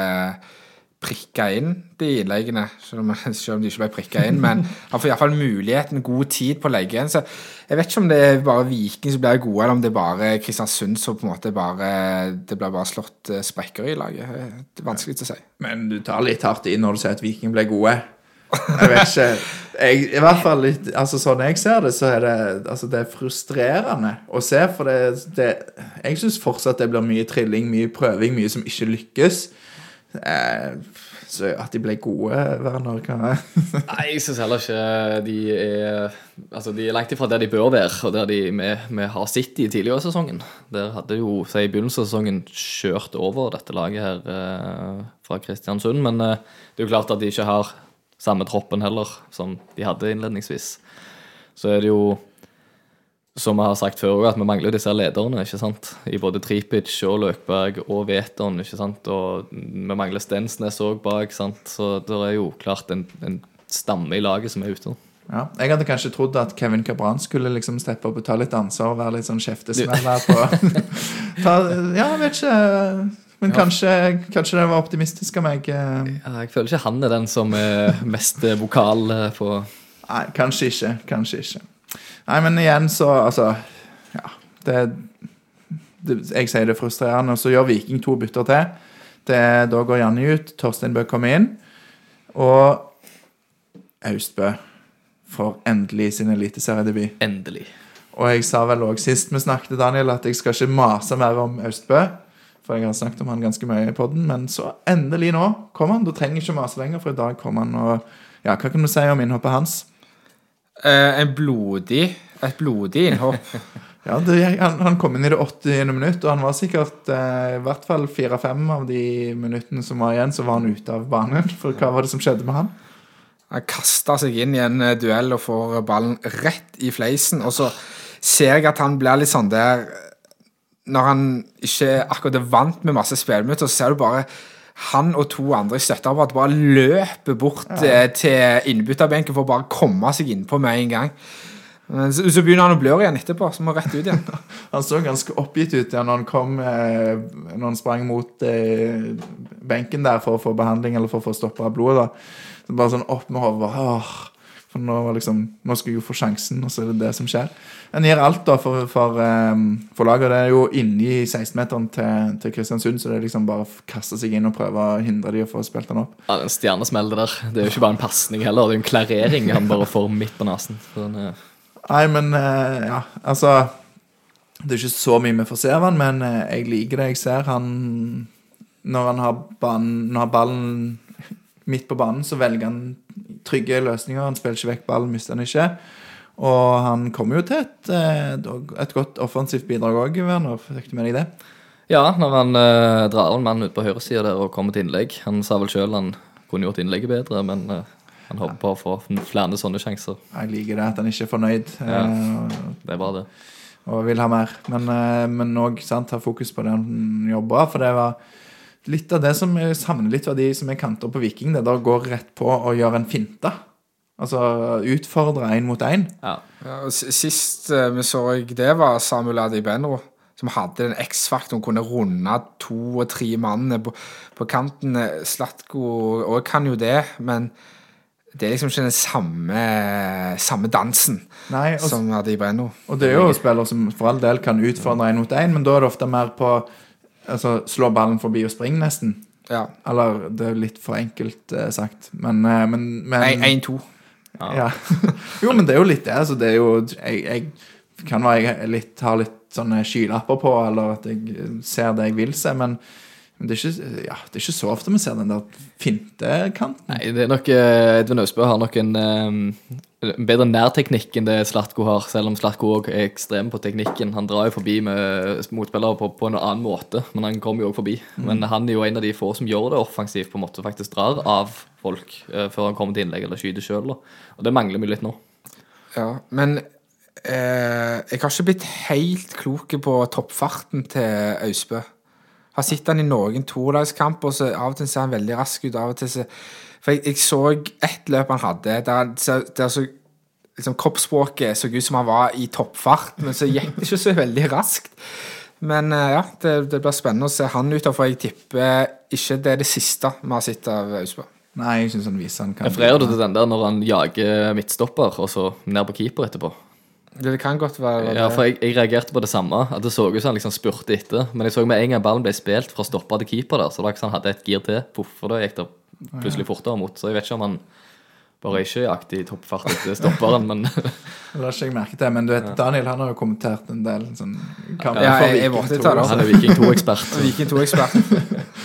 prikke inn de innleggene, selv om, selv om de ikke ble prikka inn. Men han får iallfall muligheten, god tid på å legge inn. Så jeg vet ikke om det er bare Viking som blir gode, eller om det er bare Kristiansund som på en måte bare Det blir bare slått eh, sprekker i laget. Det er vanskelig å si. Men du tar litt hardt inn når du sier at Viking ble gode. Jeg vet ikke jeg, I hvert fall litt Altså Sånn jeg ser det, så er det Altså det er frustrerende å se. For det, det Jeg syns fortsatt det blir mye trilling, mye prøving, mye som ikke lykkes. Eh, så at de ble gode, Werner Nei, jeg syns heller ikke de er Altså, de er langt ifra der de bør være, og der de vi, har sett i tidligere i sesongen. Der hadde jo, si i begynnelsen av sesongen, kjørt over dette laget her eh, fra Kristiansund. Men eh, det er jo klart at de ikke har samme troppen heller som de hadde innledningsvis. Så er det jo som vi har sagt før at vi mangler disse lederne, ikke sant? I både Tripic og Løkberg og Veton, ikke sant? Og vi mangler Stensnes òg bak, sant? Så det er jo klart en, en stamme i laget som er ute. ja. Jeg hadde kanskje trodd at Kevin Cabran skulle liksom steppe opp og ta litt ansvar og være litt sånn kjeftesmell her på ta, Ja, jeg vet ikke. Men kanskje, kanskje det var optimistisk av meg. eh. Ja, jeg føler ikke han er den som er mest vokal eh, på Nei, kanskje ikke. Kanskje ikke. Nei, men igjen så Altså, ja. Det, det Jeg sier det er frustrerende. Og så gjør Viking to bytter til. Det, da går Janni ut. Torstein Bø kommer inn. Og Austbø får endelig sin eliteseriedebut. endelig. Og jeg sa vel òg sist vi snakket, Daniel, at jeg skal ikke mase mer om Austbø. For jeg har snakket om han ganske mye i podden, men så endelig nå kom han. Da trenger jeg ikke mase lenger, for i dag kom han. Og ja, hva kan du si om innhoppet hans? Eh, en blodig Et blodig innhopp. Ja, det, han, han kom inn i det 80. minutt, og han var sikkert eh, i hvert fall fire-fem av de minuttene som var igjen, så var han ute av banen. For hva var det som skjedde med han? Han kasta seg inn i en eh, duell og får ballen rett i fleisen. Og så ser jeg at han blir litt sånn der Når han ikke akkurat er vant med masse spilleminutter, så ser du bare han og to andre i støtteapparatet bare løper bort ja. til innbytterbenken for å bare komme seg innpå med en gang. Så, så begynner han å bløre igjen etterpå, så må rett ut igjen. Han så ganske oppgitt ut ja, når han kom eh, Når han sprang mot eh, benken der for å få behandling eller for å få stoppa blodet. da så Bare sånn opp med hodet. For nå, liksom, nå skal jeg jo få sjansen, og så er det det som skjer. Han gir alt da for, for, eh, for laget. Det er jo inni 16-meteren til, til Kristiansund, så det er liksom bare å kaste seg inn og prøve å hindre de å få spilt den opp. Ja, det er en stjernesmell, det der. Det er jo ikke bare en pasning heller, det er jo en klarering han bare får midt på nesen. Nei, men eh, ja, altså Det er ikke så mye vi får se av han, men eh, jeg liker det jeg ser. Han Når han har, ban, når han har ballen midt på banen, så velger han trygge løsninger. Han spiller ikke vekk ballen, mister han ikke. Og han kommer jo til et, eh, et godt offensivt bidrag òg, Werner. Fikk du med deg det? Ja, når han eh, drar en mann ut på høyresida der og kommer til innlegg. Han sa vel sjøl han kunne gjort innlegget bedre, men eh, han håper på å få flere sånne sjanser. Jeg liker det at han ikke er fornøyd Ja. eh, Det er bare det. og vil ha mer. Men, eh, men òg ha fokus på det han jobber. For det var litt av det som jeg savner litt av de som er kanter på Viking. Det der går rett på å gjøre en finte. Altså utfordre én mot én. Ja. Ja, og Sist eh, vi så det, var Samuel Adi Benro, som hadde den X-faktoren, kunne runde to og tre mann på, på kanten. Slatko òg kan jo det, men det er liksom ikke den samme, samme dansen Nei, og, som Adibeno. og det er jo spillere som for all del kan utfordre én mot én, men da er det ofte mer på altså, slå ballen forbi og springe, nesten. Ja. Eller det er litt for enkelt eh, sagt, men, eh, men, men 1-2. Ja. jo, men det er jo litt det. Altså, det er jo Jeg, jeg kan være jeg litt, har litt sånne skylapper på, eller at jeg ser det jeg vil se, men, men det, er ikke, ja, det er ikke så ofte vi ser den der fintekanten. Nei, det er nok eh, Edvin Austbø har nok en eh, en bedre nærteknikk enn det Slatko har, selv om Slatko òg er ekstrem på teknikken. Han drar jo forbi med motspillere på, på en annen måte, men han kommer jo òg forbi. Men han er jo en av de få som gjør det offensivt, på en måte faktisk drar av folk eh, før han kommer til innlegg eller skyter sjøl. Og det mangler vi litt nå. Ja, men eh, jeg har ikke blitt helt klok på toppfarten til Austbø. Har sett han i noen todagskamper, så av og til ser han veldig rask ut. av og til så, For jeg, jeg så ett løp han hadde, der, der, der så liksom, kroppsspråket så ut som han var i toppfart, men så gikk det ikke så veldig raskt. Men eh, ja, det, det blir spennende å se han ut, for jeg tipper ikke det er det siste vi har sett av Austbø. Nei, jeg syns han viser han kan Refererer du til den der når han jager midtstopper, og så ned på keeper etterpå? Det kan godt være Ja, for jeg, jeg reagerte på det samme. At Det så ut som han liksom spurte etter. Men jeg så med en gang ballen ble spilt fra stopper til keeper der, så det var ikke sånn han hadde et gir til. Hvorfor da gikk det plutselig fortere mot. Så jeg vet ikke om han bare ikke jakter i toppfart etter stopperen, men Det la ikke jeg merke til, men du vet, Daniel han har jo kommentert en del sånn kamper Ja, for jeg- jeg Viking måtte to, ta det opp. han er Viking 2-ekspert. Viking 2-ekspert.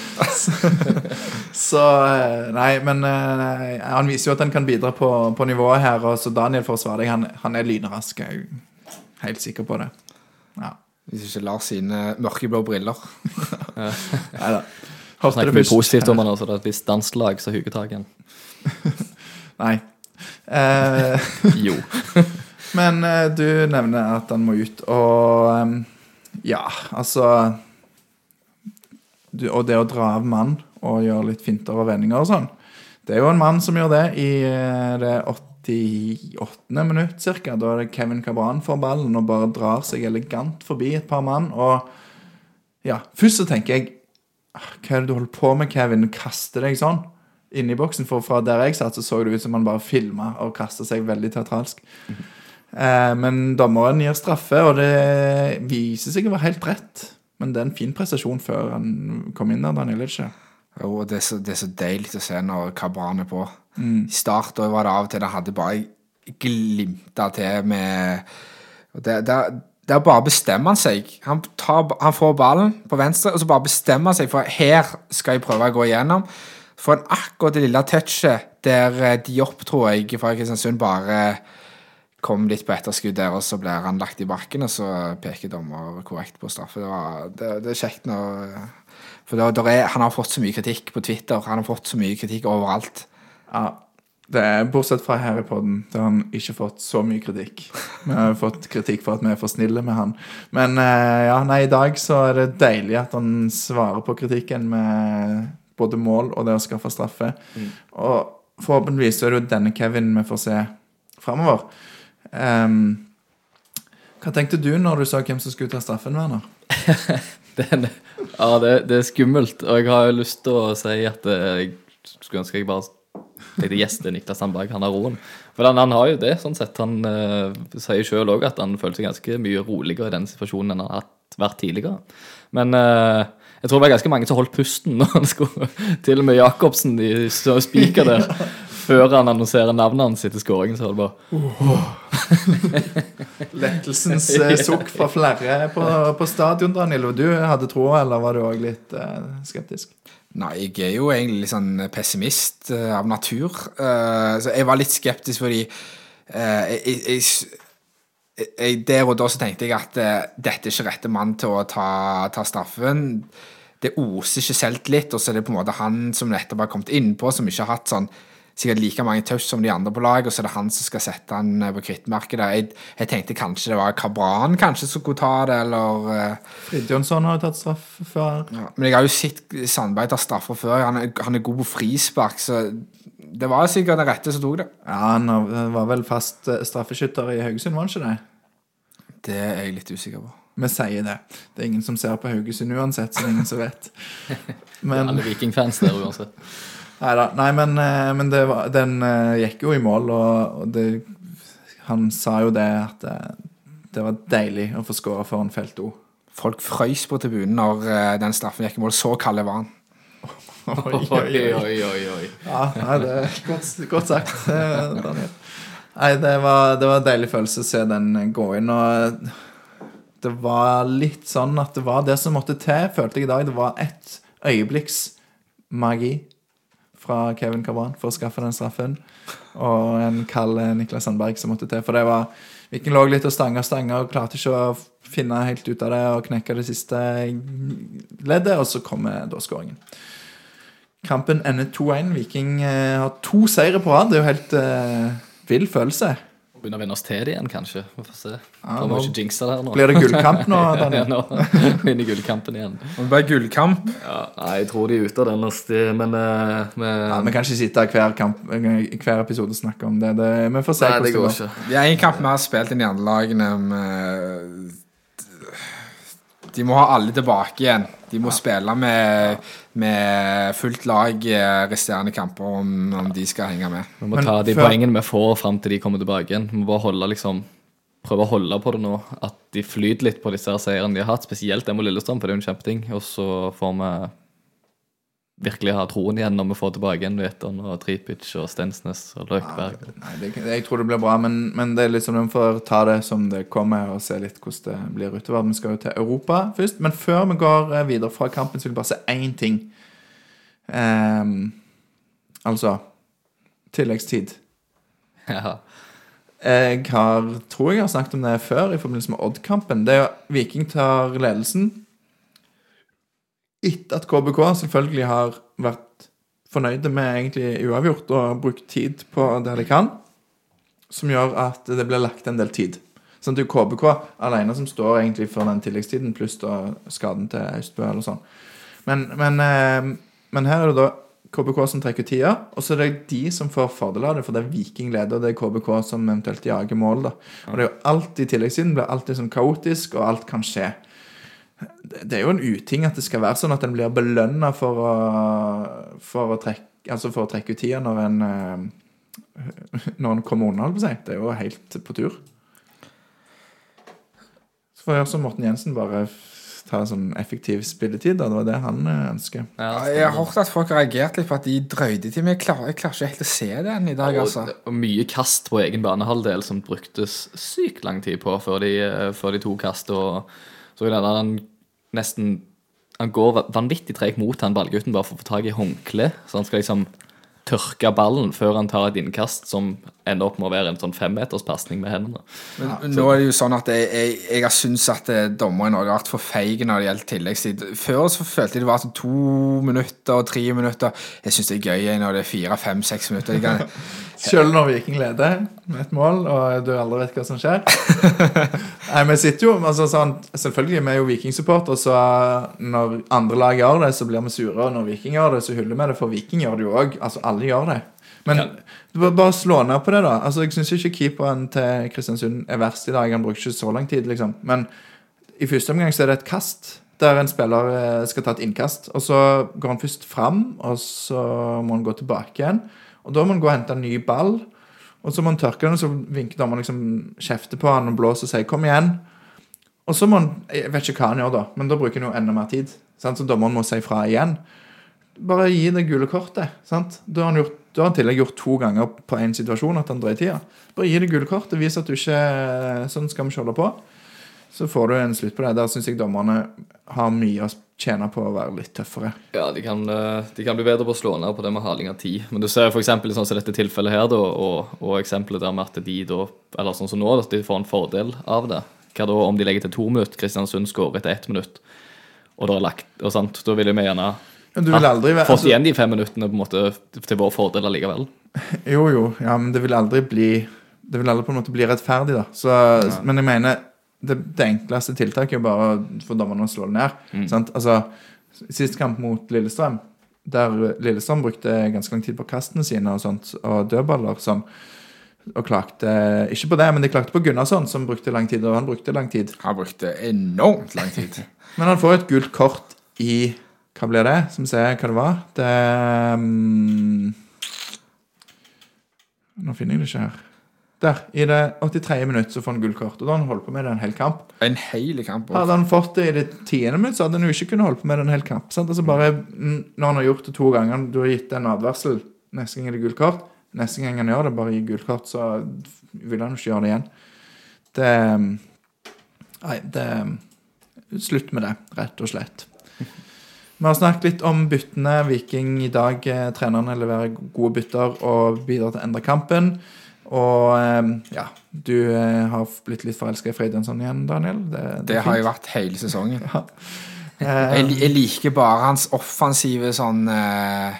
Så eh, Nei, men nei, han viser jo at han kan bidra på, på nivået her. Og så Daniel får svare deg. Han, han er lynrask. Jeg er helt sikker på det. Ja. Hvis ikke Lars sine mørkeblå briller. Nei da. Hørte Snakker det mye først. positivt om han også. Det er et visst danslag som huger tak i. Nei. Eh, Jo. men eh, du nevner at han må ut, og Ja, altså Og det å dra av mann og gjøre litt finter og vendinger og sånn Det er jo en mann som gjør det i eh, det 88. minutt cirka. Da er det Kevin Cabran får ballen og bare drar seg elegant forbi et par mann. Og ja, først så tenker jeg «Ah, Hva er det du holder på med, Kevin? Kaster deg sånn inni boksen. For fra der jeg satt, så så det ut som han bare filma og kasta seg veldig teatralsk. Eh, men dommeren gir straffe, og det viser seg å være helt rett. Men det er en fin prestasjon før han kom inn der, Daniel. er ikke? Jo, og det er, så, det er så deilig å se når Kabran er på. I start da var det av og til det hadde bare glimta til med det, det, Der bare bestemmer han seg. Han, tar, han får ballen på venstre, og så bare bestemmer han seg for her skal jeg prøve å gå igjennom. Får han akkurat det lille touchet der eh, Diop, tror jeg, fra Kristiansund bare kom litt på etterskudd der, og så blir han lagt i bakken, og så peker dommer korrekt på straffe. Det, var, det, det er kjekt når For det, det er, han har fått så mye kritikk på Twitter. Han har fått så mye kritikk overalt. Ja. Det er, bortsett fra her i podden, der har han ikke fått så mye kritikk. Vi har fått kritikk for at vi er for snille med han. Men eh, ja, nei, i dag så er det deilig at han svarer på kritikken med både mål og det å skaffe straffe. Og forhåpentligvis er det jo denne Kevin vi får se framover. Ehm, hva tenkte du når du sa hvem som skulle ta straffen, Werner? det, ja, det, det er skummelt. Og jeg har jo lyst til å si at eh, jeg skulle ønske jeg bare tenkte yes, det er Niklas Sandberg. Han har roen. For han, han har jo det, sånn sett. Han uh, sier sjøl òg at han føler seg ganske mye roligere i den situasjonen enn han har vært tidligere. Men uh, jeg tror det var ganske mange som holdt pusten når han skulle Til og med Jacobsen i spiker der. Før han annonserer navnet hans etter skåringen, så er det bare Lettelsens eh, sukk fra flere på, på stadion, Daniel. Og du hadde troa, eller var du òg litt eh, skeptisk? Nei, jeg er jo egentlig litt sånn pessimist eh, av natur. Eh, så jeg var litt skeptisk fordi eh, jeg, jeg, jeg, jeg, Der og da så tenkte jeg at eh, dette er ikke rette mann til å ta, ta straffen. Det oser ikke selvtillit, og så er det på en måte han som nettopp har kommet innpå, som ikke har hatt sånn sikkert like mange touch som de andre på laget, og så er det han som skal sette han eh, på krittmerket. Jeg, jeg tenkte kanskje det var Kabran kanskje som skulle ta det, eller eh, Fridtjonsson har jo tatt straff før. ja. Men jeg har jo sett Sandberg ta straffer før. Han er, han er god på frispark, så det var sikkert den rette som tok det. Ja, han var vel fast eh, straffeskytter i Haugesund, var han ikke det? Det er jeg litt usikker på. Vi sier det. Det er ingen som ser på Haugesund uansett, så det er ingen som vet. Men, Alle vikingfans der uansett. Neida, nei, men, eh, men det var, den eh, gikk jo i mål, og, og det, han sa jo det at det, det var deilig å få skåre foran felt O. Folk frøys på tribunen når eh, den straffen gikk i mål. Så kald var han. Oi, Oi, oi, oi, oi. Ja, nei, det er godt, godt sagt, eh, Daniel. Nei, det var, det var en deilig følelse å se den gå inn. Og det var litt sånn at det var det som måtte til, følte jeg i dag. Det var et øyeblikks magi fra Kevin Cabran for å skaffe den straffen. Og en kald Niklas Sandberg som måtte til. For det var Viking lå litt og stanga og stanga og klarte ikke å finne helt ut av det og knekke det siste leddet, og så kommer da skåringen. Kampen ender 2-1. Viking eh, har to seire på rad. Det er jo helt uh, vill følelse. Begynner å venne oss til det igjen, kanskje. Vi får se. Ja, nå ikke jinxe det her nå. Blir det gullkamp nå, Daniel? Ja, nå vinner gullkampen igjen. Og det blir gullkamp. Ja, nei, jeg tror de er ute av den, men eh, vi- Ja, Vi kan ikke sitte hver, kamp, hver episode og snakke om det. det vi får se Nei, det går hvordan det går. ikke. Det er en kamp har spilt inn i andre lagene. Med, de må ha alle tilbake igjen. De må spille med, med fullt lag eh, resterende kamper om, om de skal henge med. Vi må Men ta de før- poengene vi får fram til de kommer tilbake igjen. Vi må bare holde liksom Prøve å holde på det nå. At de flyter litt på disse seirene de har hatt. Spesielt den mot Lillestrøm, for det er jo en kjempeting. Og så får vi virkelig ha troen igjen når vi får tilbake igjen Veton og Tripic og Stensnes og Løkberg. Nei, det, jeg tror det blir bra, men, men det er liksom vi får ta det som det kommer, og se litt hvordan det blir utover. Vi skal jo til Europa først. Men før vi går eh, videre fra kampen, så vil jeg bare si én ting. Um, altså Tilleggstid. Ja. Jeg har, tror jeg har snakket om det før i forbindelse med Odd-kampen. Det er jo Viking tar ledelsen etter at KBK selvfølgelig har vært fornøyde med egentlig uavgjort og brukt tid på det de kan, som gjør at det blir lagt en del tid. Sånn at det er KBK alene som står egentlig for den tilleggstiden, pluss da skaden til Austbø eller sånn. Men, men, eh, men her er det da KBK som trekker tida, og så er det de som får fordel av det, for det er Viking leder, og det er KBK som eventuelt jager mål. da. Og det er jo alltid tilleggstiden blir alltid sånn kaotisk, og alt kan skje. Det er jo en uting at det skal være sånn at en blir belønna for for trekke Altså for å trekke ut tida når en eh, Når en kommer unna, holdt på å si. Det er jo helt på tur. Så får jeg gjøre som Morten Jensen, bare ta en sånn effektiv spilletid. Da. Det var det han eh, ønsker. Ja, Jeg har hørt at folk har reagert litt på at de drøyde til, men jeg klarer, jeg klarer ikke helt å se den i dag, altså. Og, og mye kast på egen banehalvdel som bruktes sykt lang tid på før de, eh, før de tok kast. Og så er han nesten Han går vanvittig tregt mot han ballgutten bare for å få tak i håndkle, så han skal liksom tørke ballen før han tar et innkast som ender opp med å være en sånn femmeterspasning med hendene. Men nå er det jo sånn at jeg, jeg, jeg har syntes at eh, dommere i Norge har vært for feig når det gjelder tilleggstid. Før så følte jeg det var sånn to minutter og tre minutter. Jeg syns det er gøy når det er fire, fem, seks minutter. Jeg kan, Selv når Viking leder med et mål, og du aldri vet hva som skjer. Nei, vi sitter jo, altså sånn, Selvfølgelig, vi er jo Viking-supportere, så når andre lag gjør det, så blir vi sure. Og når Viking gjør det, så hyller vi det, for Viking gjør det jo òg. Altså, alle gjør det. Men du bør bare slå ned på det, da. Altså, Jeg syns ikke keeperen til Kristiansund er verst i dag. Han bruker ikke så lang tid, liksom. Men i første omgang så er det et kast. Der en spiller eh, skal ta et innkast. Og så går han først fram, og så må han gå tilbake igjen. Og da må han gå og hente en ny ball. Og så må han tørke den, og så vinker dommeren liksom kjefter på han og blåser og sier 'kom igjen'. Og så må han Jeg vet ikke hva han gjør da, men da bruker han jo enda mer tid. Sant? Så dommeren må si fra igjen. Bare gi det gule kortet. Sant? Da har han, gjort, tillegg gjort to ganger på én situasjon at han drøyer tida. Bare gi det gule kortet. Vis at du ikke Sånn skal vi ikke holde på. Så får du en slutt på det. Der syns jeg dommerne har mye å tjene på å være litt tøffere. Ja, de kan, eh, de kan bli bedre på å slå ned på det med haling av tid. Men du ser f.eks. sånn som dette tilfellet her, da, og, og eksempelet der med at de da, eller sånn som nå, at de får en fordel av det. Hva da om de legger til to minutter, Kristiansund skårer etter ett minutt, og det er lagt, og sant, da ville vi gjerne Men du vil aldri være fått altså, igjen de fem minuttene på en måte til vår fordel allikevel. Jo, jo, ja, men det vil aldri bli Det vil aldri på en måte bli rettferdig, da. Så, Men jeg mener det, det enkleste tiltaket er jo bare for dommerne å slå det ned. Mm. Sant? Altså, Sist kamp mot Lillestrøm, der Lillestrøm brukte ganske lang tid på kastene sine og sånt, og dødballer sånn, og klagde Ikke på det, men de klagde på Gunnarsson, som brukte lang tid, og han brukte lang tid. Han brukte enormt lang tid. Men han får et gult kort i Hva blir det? Som sier hva det var? Det um, Nå finner jeg det ikke her. Der. I det 83. minutt så får han gullkort. Og da har han holdt på med det en hel kamp. En hel kamp. Hadde han fått det i det tiende minutt, så hadde han jo ikke kunnet holde på med det en hel kamp. Sant? Altså bare, Når han har gjort det to ganger, du har gitt en advarsel, neste gang er det gullkort. Neste gang han gjør det, bare gi gullkort, så vil han jo ikke gjøre det igjen. Det mm, Nei, det Slutt med det, rett og slett. Vi har snakket litt om byttene. Viking i dag, eh, trenerne leverer gode bytter og bidrar til å endre kampen. Og eh, ja, du eh, har blitt litt forelska i Fridjonsson igjen, Daniel. Det, Det har jeg vært hele sesongen. ja. Jeg, jeg liker bare hans offensive sånn uh,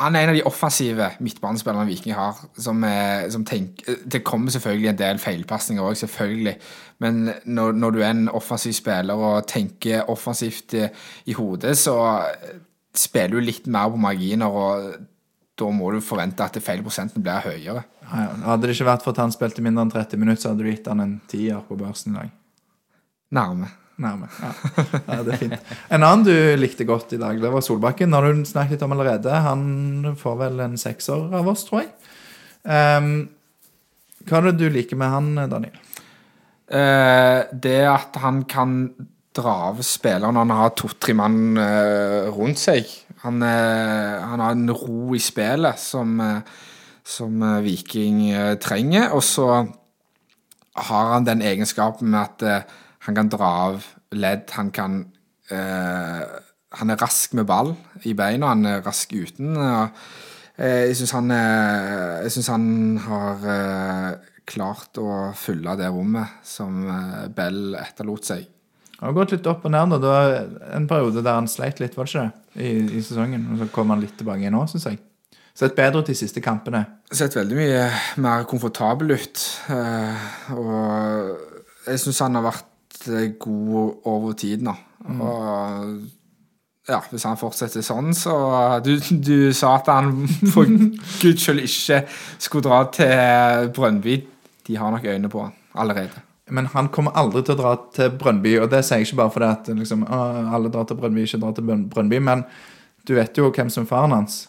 Han er en av de offensive midtbanespillerne Viking har. Som, uh, som tenker Det kommer selvfølgelig en del feilpasninger òg, selvfølgelig. Men når, når du er en offensiv spiller og tenker offensivt i, i hodet, så eh, spiller du litt mer på marginer, og da må du forvente at feilprosenten blir høyere. ja, hadde det ikke vært for at han spilte mindre enn 30 minutter, så hadde du gitt han en tier på børsen i dag. Nærme. Nærme. Ja. ja, det er fint. En annen du likte godt i dag, det var Solbakken. Har du snakket litt om allerede. Han får vel en sekser av oss, tror jeg. Um, hva er det du liker med han, Daniel? Uh, det at han kan dra av spilleren når han har to-tre mann uh, rundt seg. Han, eh, han har en ro i spillet som, eh, som eh, Viking trenger. Og så har han den egenskapen med at han kan dra av ledd. Han kan eh, Han er rask med ball i beina, han er rask uten. Og, jeg syns han, jeg synes han har klart å fylle det rommet som Bell etterlot seg. Han har gått litt opp og ned. Og Det var en periode der han sleit litt, var det ikke det? I, i sesongen. Og så kom han litt tilbake nå, syns jeg. Sett bedre ut de siste kampene. Sett veldig mye mer komfortabel ut. eh, og jeg syns han har vært eh, god over tid nå. Og ja, hvis han fortsetter sånn, så Du, du sa at han for guds skyld ikke skulle dra til Brønnby. De har nok øynene på han allerede. Men han kommer aldri til å dra til Brønnby, og det sier jeg ikke bare fordi at liksom, alle drar til Brønnby, ikke drar til Brønnby, men du vet jo hvem som er faren hans.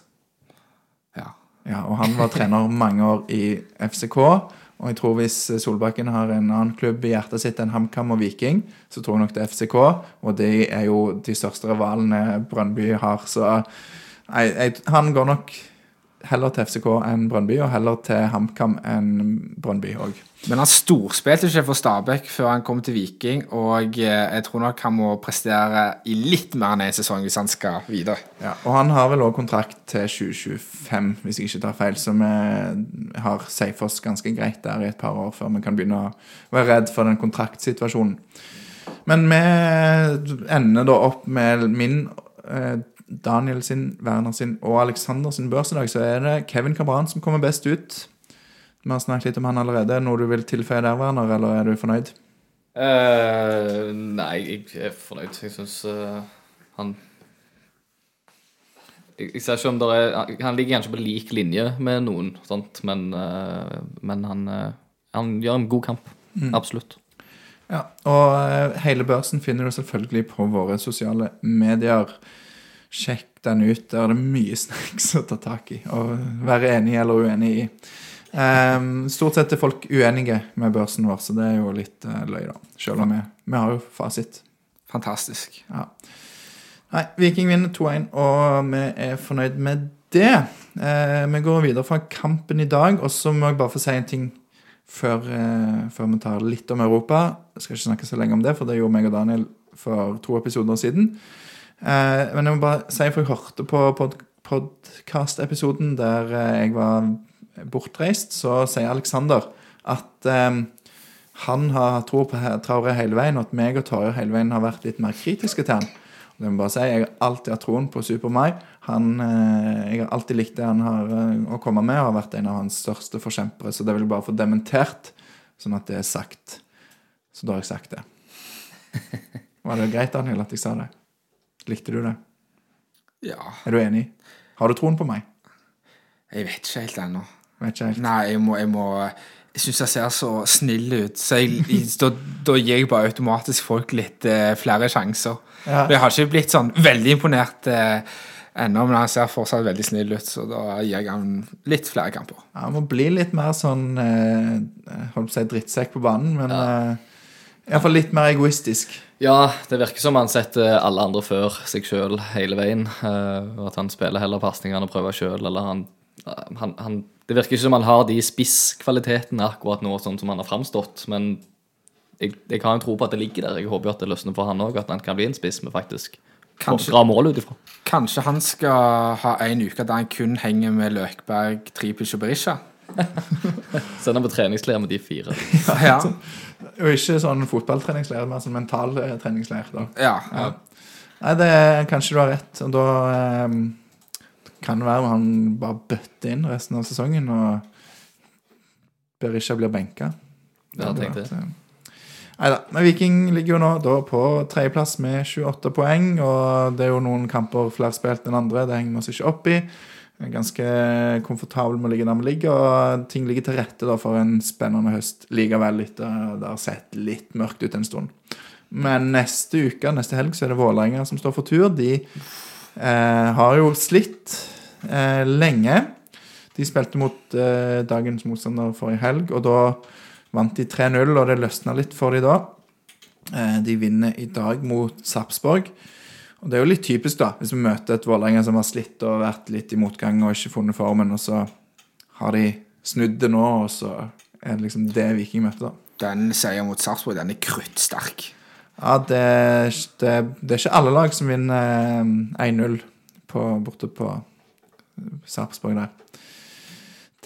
Ja. Ja, og han var trener mange år i FCK. Og jeg tror hvis Solbakken har en annen klubb i hjertet sitt enn HamKam og Viking, så tror jeg nok det er FCK, og det er jo de største rivalene Brønnby har. Så nei, jeg, han går nok heller til FCK enn Brønnby, og heller til HamKam enn Brønnby òg. Men han storspilte ikke for Stabæk før han kom til Viking, og eh, jeg tror nok han må prestere i litt mer enn én sesong hvis han skal videre. Ja, og han har vel òg kontrakt til 2025, hvis jeg ikke tar feil, så vi har safe oss ganske greit der i et par år før vi kan begynne å være redd for den kontraktsituasjonen. Men vi ender da opp med min, eh, Daniel sin, Werner sin og Alexander sin børs i dag, så er det Kevin Cabran som kommer best ut. Vi har snakket litt om han allerede. Noe du vil tilføye der, Werner, eller er du fornøyd? Uh, nei, jeg er fornøyd. Jeg syns han jeg, jeg ser ikke om det er Han ligger kanskje på lik linje med noen, sant? men, uh, men han, eh, han gjør en god kamp. Absolutt. Ja, og eh, hele børsen finner du selvfølgelig på våre sosiale medier. Sjekk den ut. Der er det mye snacks å ta tak i og være enig eller uenig i. Um, stort sett er folk uenige med børsen vår, så det er jo litt uh, løy, da. Selv om vi, vi har jo fasit. Fantastisk. Ja. Nei, Viking vinner 2-1, og vi er fornøyd med det. Uh, vi går videre fra kampen i dag, og så må jeg bare få si en ting før, eh, før vi tar litt om Europa. Jeg skal ikke snakke så lenge om det, for det gjorde meg og Daniel for to episoder siden. Eh, men jeg må bare si, for jeg hørte på pod podkast-episoden der eh, jeg var bortreist, så sier Alexander at eh, han har tro på Traore hele veien, og at meg og Torje hele veien har vært litt mer kritiske til han. Og det må bare si, Jeg har alltid hatt troen på Super Mai. Eh, jeg har alltid likt det han har å komme med, og har vært en av hans største forkjempere. Så det vil jeg bare få dementert, sånn at det er sagt. Så da har jeg sagt det. Var det greit, Daniel, at jeg sa det? Likte du det? Ja, Er du enig? Har du troen på meg? jeg vet ikke helt ennå. Vet ikke helt. Nei, jeg må Jeg, må, jeg syns jeg ser så snill ut, så jeg, da, da gir jeg bare automatisk folk litt eh, flere sjanser. Ja. Jeg har ikke blitt sånn veldig imponert eh, ennå, men han ser fortsatt veldig snill ut, så da gir jeg han litt flere kamper. Ja, Han må bli litt mer sånn eh, Holdt på å si drittsekk på banen, men eh, iallfall litt mer egoistisk. Ja, det virker som han setter alle andre før seg sjøl hele veien. eh, og at han spiller heller pasningene og prøver sjøl, eller han, han, han Det virker ikke som han har de spisskvalitetene akkurat nå, sånn som han har framstått. Men jeg, jeg har en tro på at det ligger der. Jeg håper jo at det løsner for han òg, at han kan bli en spiss med faktisk Kanskje. bra mål ut ifra. Kanskje han skal ha en uke der han kun henger med Løkberg, Tripic og Berisha? Send han på treningsleir med de fire. ja, Ja. Og ikke sånn fotballtreningsleir, men sånn mental eh, treningsleir. da. ja, ja. Nei, det er, kanskje du har rett. Og da eh, kan det være han bare bøtter inn resten av sesongen, og Berisha blir benka. Ja, tenk det. Nei da. Men Viking ligger jo nå da på tredjeplass med 28 poeng, og det er jo noen kamper flere spilt enn andre. Det henger vi oss ikke opp i. Jeg er ganske komfortabel med å ligge der vi ligger, og ting ligger til rette for en spennende høst likevel, etter det har sett litt mørkt ut en stund. Men neste uke, neste helg, så er det Vålerenga som står for tur. De eh, har jo slitt eh, lenge. De spilte mot eh, dagens motstander forrige helg, og da vant de 3-0, og det løsna litt for de da. Eh, de vinner i dag mot Sarpsborg. Og det er jo litt typisk, da, hvis vi møter et Vålerenga som har slitt og vært litt i motgang og ikke funnet formen, og så har de snudd det nå, og så er det liksom det Viking møter, da. Den seieren mot Sarpsborg, den er kruttsterk. Ja, det, det, det er ikke alle lag som vinner eh, 1-0 borte på Sarpsborg der.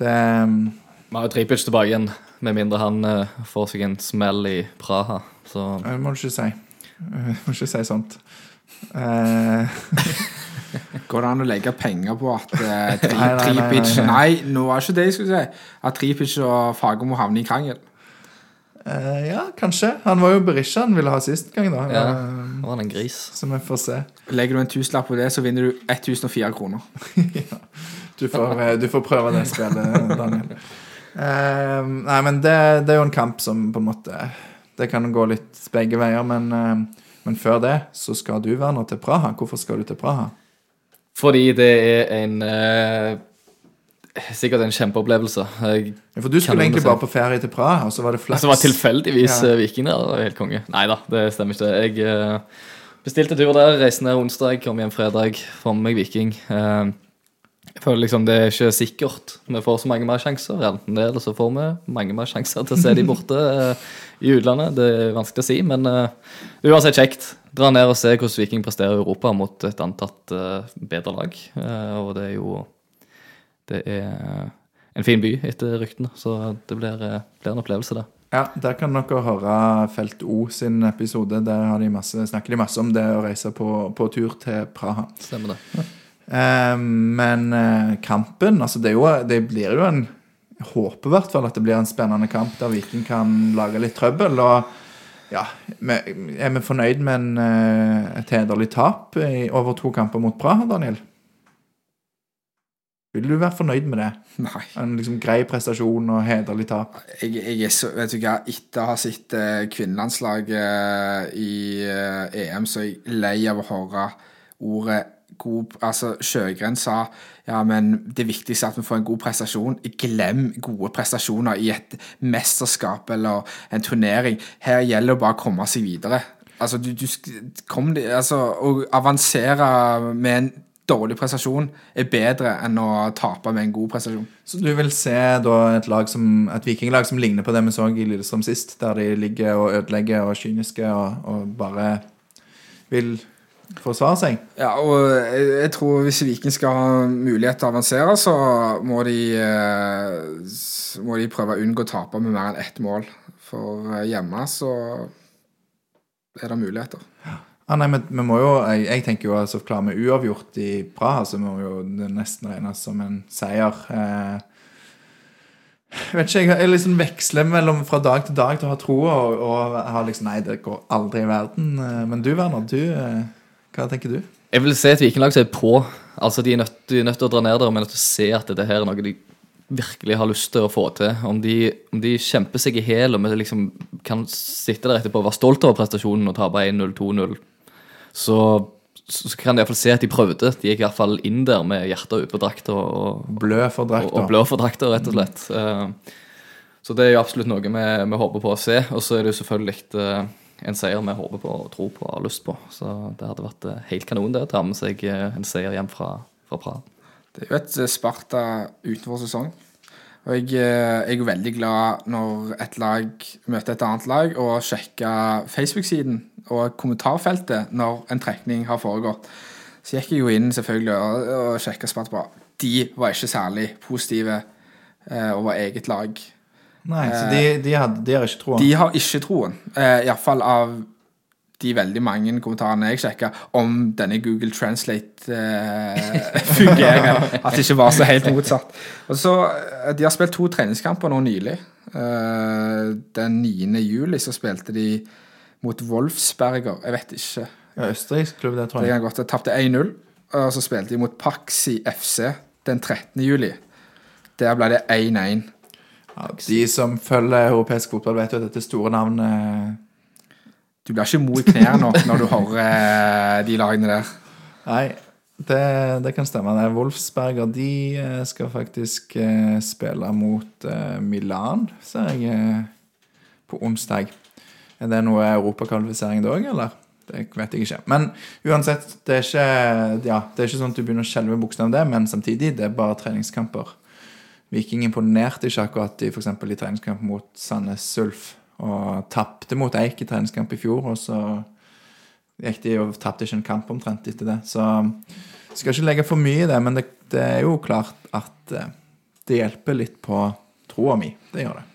Det Vi har jo Tripic tilbake igjen, med mindre han eh, får seg en smell i Praha. Så Det må du ikke si. Du må ikke si sånt. Eh, Går det an å legge penger på at eh, tri, Nei, nei, nei, Tripic nei, Nei, nå var ikke det jeg skulle si. At Tripic og Fagermo havner i krangel. eh, ja, kanskje. Han var jo Berisha han ville ha sist gang, da. Ja. Eh, var han en gris. så vi får se. Legger du en tusenlapp på det, så vinner du 1004 kroner. Du får, eh, du får prøve det spillet, Daniel. Eh, nei, men det, det er jo en kamp som på en måte Det kan gå litt begge veier, men, men før det så skal du være nå til Praha. Hvorfor skal du til Praha? Fordi det er en eh, Sikkert en kjempeopplevelse. Jeg, Ja, for du skulle egentlig bare på ferie til Praha, og så var det flaks. altså var tilfeldigvis Ja. ja. Viking der. Helt konge. Nei da, det stemmer ikke. Jeg eh, bestilte tur der, reiste ned onsdag, kom hjem fredag, får med meg Viking. Eh, jeg føler liksom det er ikke sikkert vi får så mange mer sjanser. Enten det, eller så får vi mange mer sjanser til å se de borte eh, i utlandet. Det er vanskelig å si, men uh, uansett kjekt. Dra ned og se hvordan Viking presterer i Europa mot et antatt uh, bedre lag. Uh, og det er jo Det er en fin by etter ryktene, så det blir, blir en opplevelse, det. Ja, Der kan dere høre Felt O sin episode. Der har de masse, snakker de masse om det å reise på, på tur til Praha. Stemmer det. Eh, men eh, kampen altså det, jo, det blir jo en Jeg håper i hvert fall at det blir en spennende kamp der Viking kan lage litt trøbbel. Og ja, er vi fornøyd med en, eh, et hederlig tap i over to kamper mot Praha, Daniel? Vil du være fornøyd med det? Nei. En liksom grei prestasjon og hederlig tap? Jeg, jeg er så, vet du hva, Etter å ha sett eh, kvinnelandslaget i eh, EM, så er jeg lei av å høre ordet god Altså, Sjøgren sa ja, men det viktigste er at vi får en god prestasjon. Glem gode prestasjoner i et mesterskap eller en turnering. Her gjelder det bare å komme seg videre. Altså, du, du kom, altså, Å avansere med en dårlig prestasjon er bedre enn å tape med en god prestasjon. Så du vil se da et, lag som, et vikinglag som ligner på det vi så i Lillestrøm sist, der de ligger og ødelegger og kyniske og, og bare vil forsvare seg. Ja, og jeg, jeg tror hvis Viking skal ha mulighet til å avansere, så må de, eh, må de prøve å unngå å tape med mer enn ett mål. For eh, hjemme så er det muligheter. Ah, nei, men vi må jo, jeg, jeg tenker jo altså klarer vi uavgjort i Praha, så må jo det nesten regnes som en seier. Eh, vet ikke, jeg, jeg liksom veksler mellom fra dag til dag til å ha troa og, og har liksom Nei, det går aldri i verden. Eh, Men du, Werner, du, eh, hva tenker du? Jeg vil se et vikinglag som er på. Altså, De er nødt, de er nødt til å dra ned der, men nødt til å se at dette her er noe de virkelig har lyst til å få til. Om de, om de kjemper seg i hæl og vi liksom kan sitte der etterpå og være stolt over prestasjonen og tape 1-0, 2-0, så, så kan de iallfall se at de prøvde. De gikk i hvert fall inn der med hjertet ute på drakta og, Blø for og, drakta. og blå for drakta, rett og slett. Eh, Så det er jo absolutt noe vi, vi håper på å se. Og så er det jo selvfølgelig eh, en seier vi håper på og tror på og har lyst på. Så det hadde vært eh, helt kanon det å ta med seg eh, en seier hjem fra, fra Praha. Det er jo et eh, Sparta utenfor sesong. Og jeg, jeg er veldig glad når et lag møter et annet lag, og sjekker Facebook-siden og kommentarfeltet når en trekning har foregått. Så gikk jeg jo inn selvfølgelig og, og sjekka Sparta. De var ikke særlig positive eh, over eget lag. Nei, så de, de, hadde, de har ikke troen? De har ikke troen, eh, iallfall av de veldig mange kommentarene jeg sjekka om denne Google Translate fungerer at det ikke var så helt motsatt. Og så, eh, De har spilt to treningskamper nå nylig. Eh, den 9. juli så spilte de mot Wolfsberger. Jeg vet ikke. Ja, Østerriksk klubb, det tror Det jeg. kan godt De tapte 1-0. Og så spilte de mot Paxi FC den 13. juli. Der ble det 1-1. Ja, de som følger europeisk fotball, vet jo at dette store navnet Du blir ikke mo i knærne nå når du hører eh, de lagene der. Nei, det, det kan stemme. Det er Wolfsberger de eh, skal faktisk eh, spille mot Milan, ser jeg, på onsdag. Er det noe europakvalifisering da òg, eller? Det vet jeg ikke. Men uansett, det er ikke, ja, det er ikke sånn at du begynner å skjelve i buksene av det, men samtidig, det er bare treningskamper. Viking imponerte ikke akkurat i, eksempel, i treningskamp mot Sandnes Ulf, og tapte mot Eik i treningskamp i fjor, og så gikk de og tapte ikke en kamp omtrent etter det. Så skal ikke legge for mye i det, men det, det er jo klart at eh, det hjelper litt på troa mi. Det gjør det.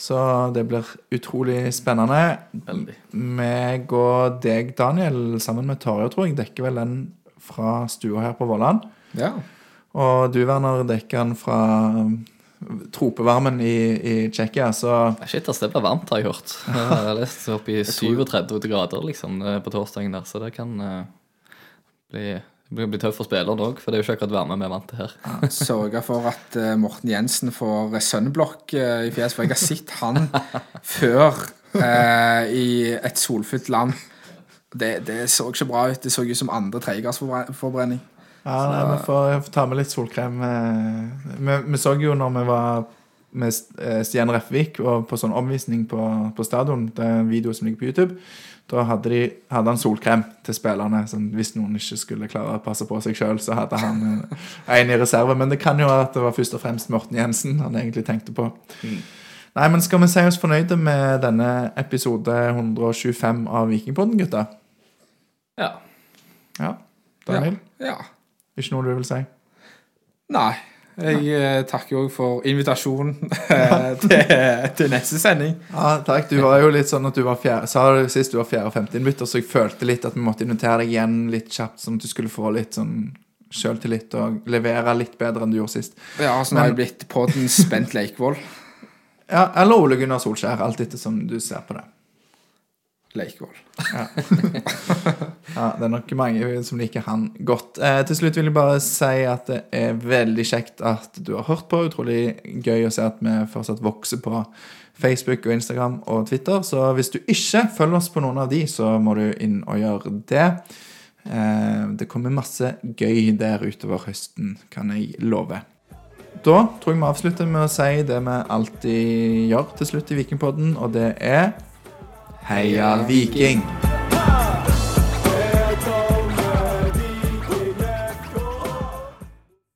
Så det blir utrolig spennende. Veldig. Meg og deg, Daniel, sammen med Torje, tror jeg, dekker vel den fra stua her på Våland. Ja. Og du, Werner, dekker den fra um, tropevarmen i, i Tsjekkia, så Shit, ass, det blir varmt, har jeg hørt. Jeg har lest opp i 37 grader liksom, eh, på torsdagen der, så det kan uh, bli, bli tøft for spilleren òg, for det er jo ikke akkurat varme vi er vant til her. Sørge for at uh, Morten Jensen får Sønnblokk sunblock eh, i fjes, for jeg har sett han før i et solfylt land. Det, det så ikke bra ut. Det så ut som andre tredjegradsforbrenning. Ja, nei, vi får får ta med litt solkrem. eh. Vi, vi så jo når vi var med eh, Stian Refvik og på sånn omvisning på, på stadion, det er en video som ligger på YouTube, da hadde, de, hadde han solkrem til spillerne. Sånn, hvis noen ikke skulle klare å passe på seg sjøl, så hadde han eh, en i reserve. Men det kan jo være at det var først og fremst Morten Jensen han egentlig tenkte på. Nei, men skal vi si oss fornøyde med denne episode 125 av Vikingpodden, gutta? Ja. Ja. Daniel? Ja. Ikke noe du vil si? Nei. Jeg eh, takker òg for invitasjonen eh, til, til neste sending. Ja, takk. Du var jo litt sånn at du var fjerde, sa du sist du var fjerde- og femteinnbytter, så jeg følte litt at vi måtte invitere deg igjen litt kjapt, sånn at du skulle få litt sånn sjøltillit og levere litt bedre enn du gjorde sist. Ja, så nå har jeg blitt podden Spent Leikvoll. Ja, Eller Ole Gunnar Solskjær, alt etter som du ser på det. Leikvoll. Ja, Det er nok mange som liker han godt. Eh, til slutt vil jeg bare si at det er veldig kjekt at du har hørt på. Utrolig gøy å se at vi fortsatt vokser på Facebook og Instagram og Twitter. Så hvis du ikke følger oss på noen av de, så må du inn og gjøre det. Eh, det kommer masse gøy der utover høsten, kan jeg love. Da tror jeg vi avslutter med å si det vi alltid gjør til slutt i Vikingpodden, og det er Heia Viking!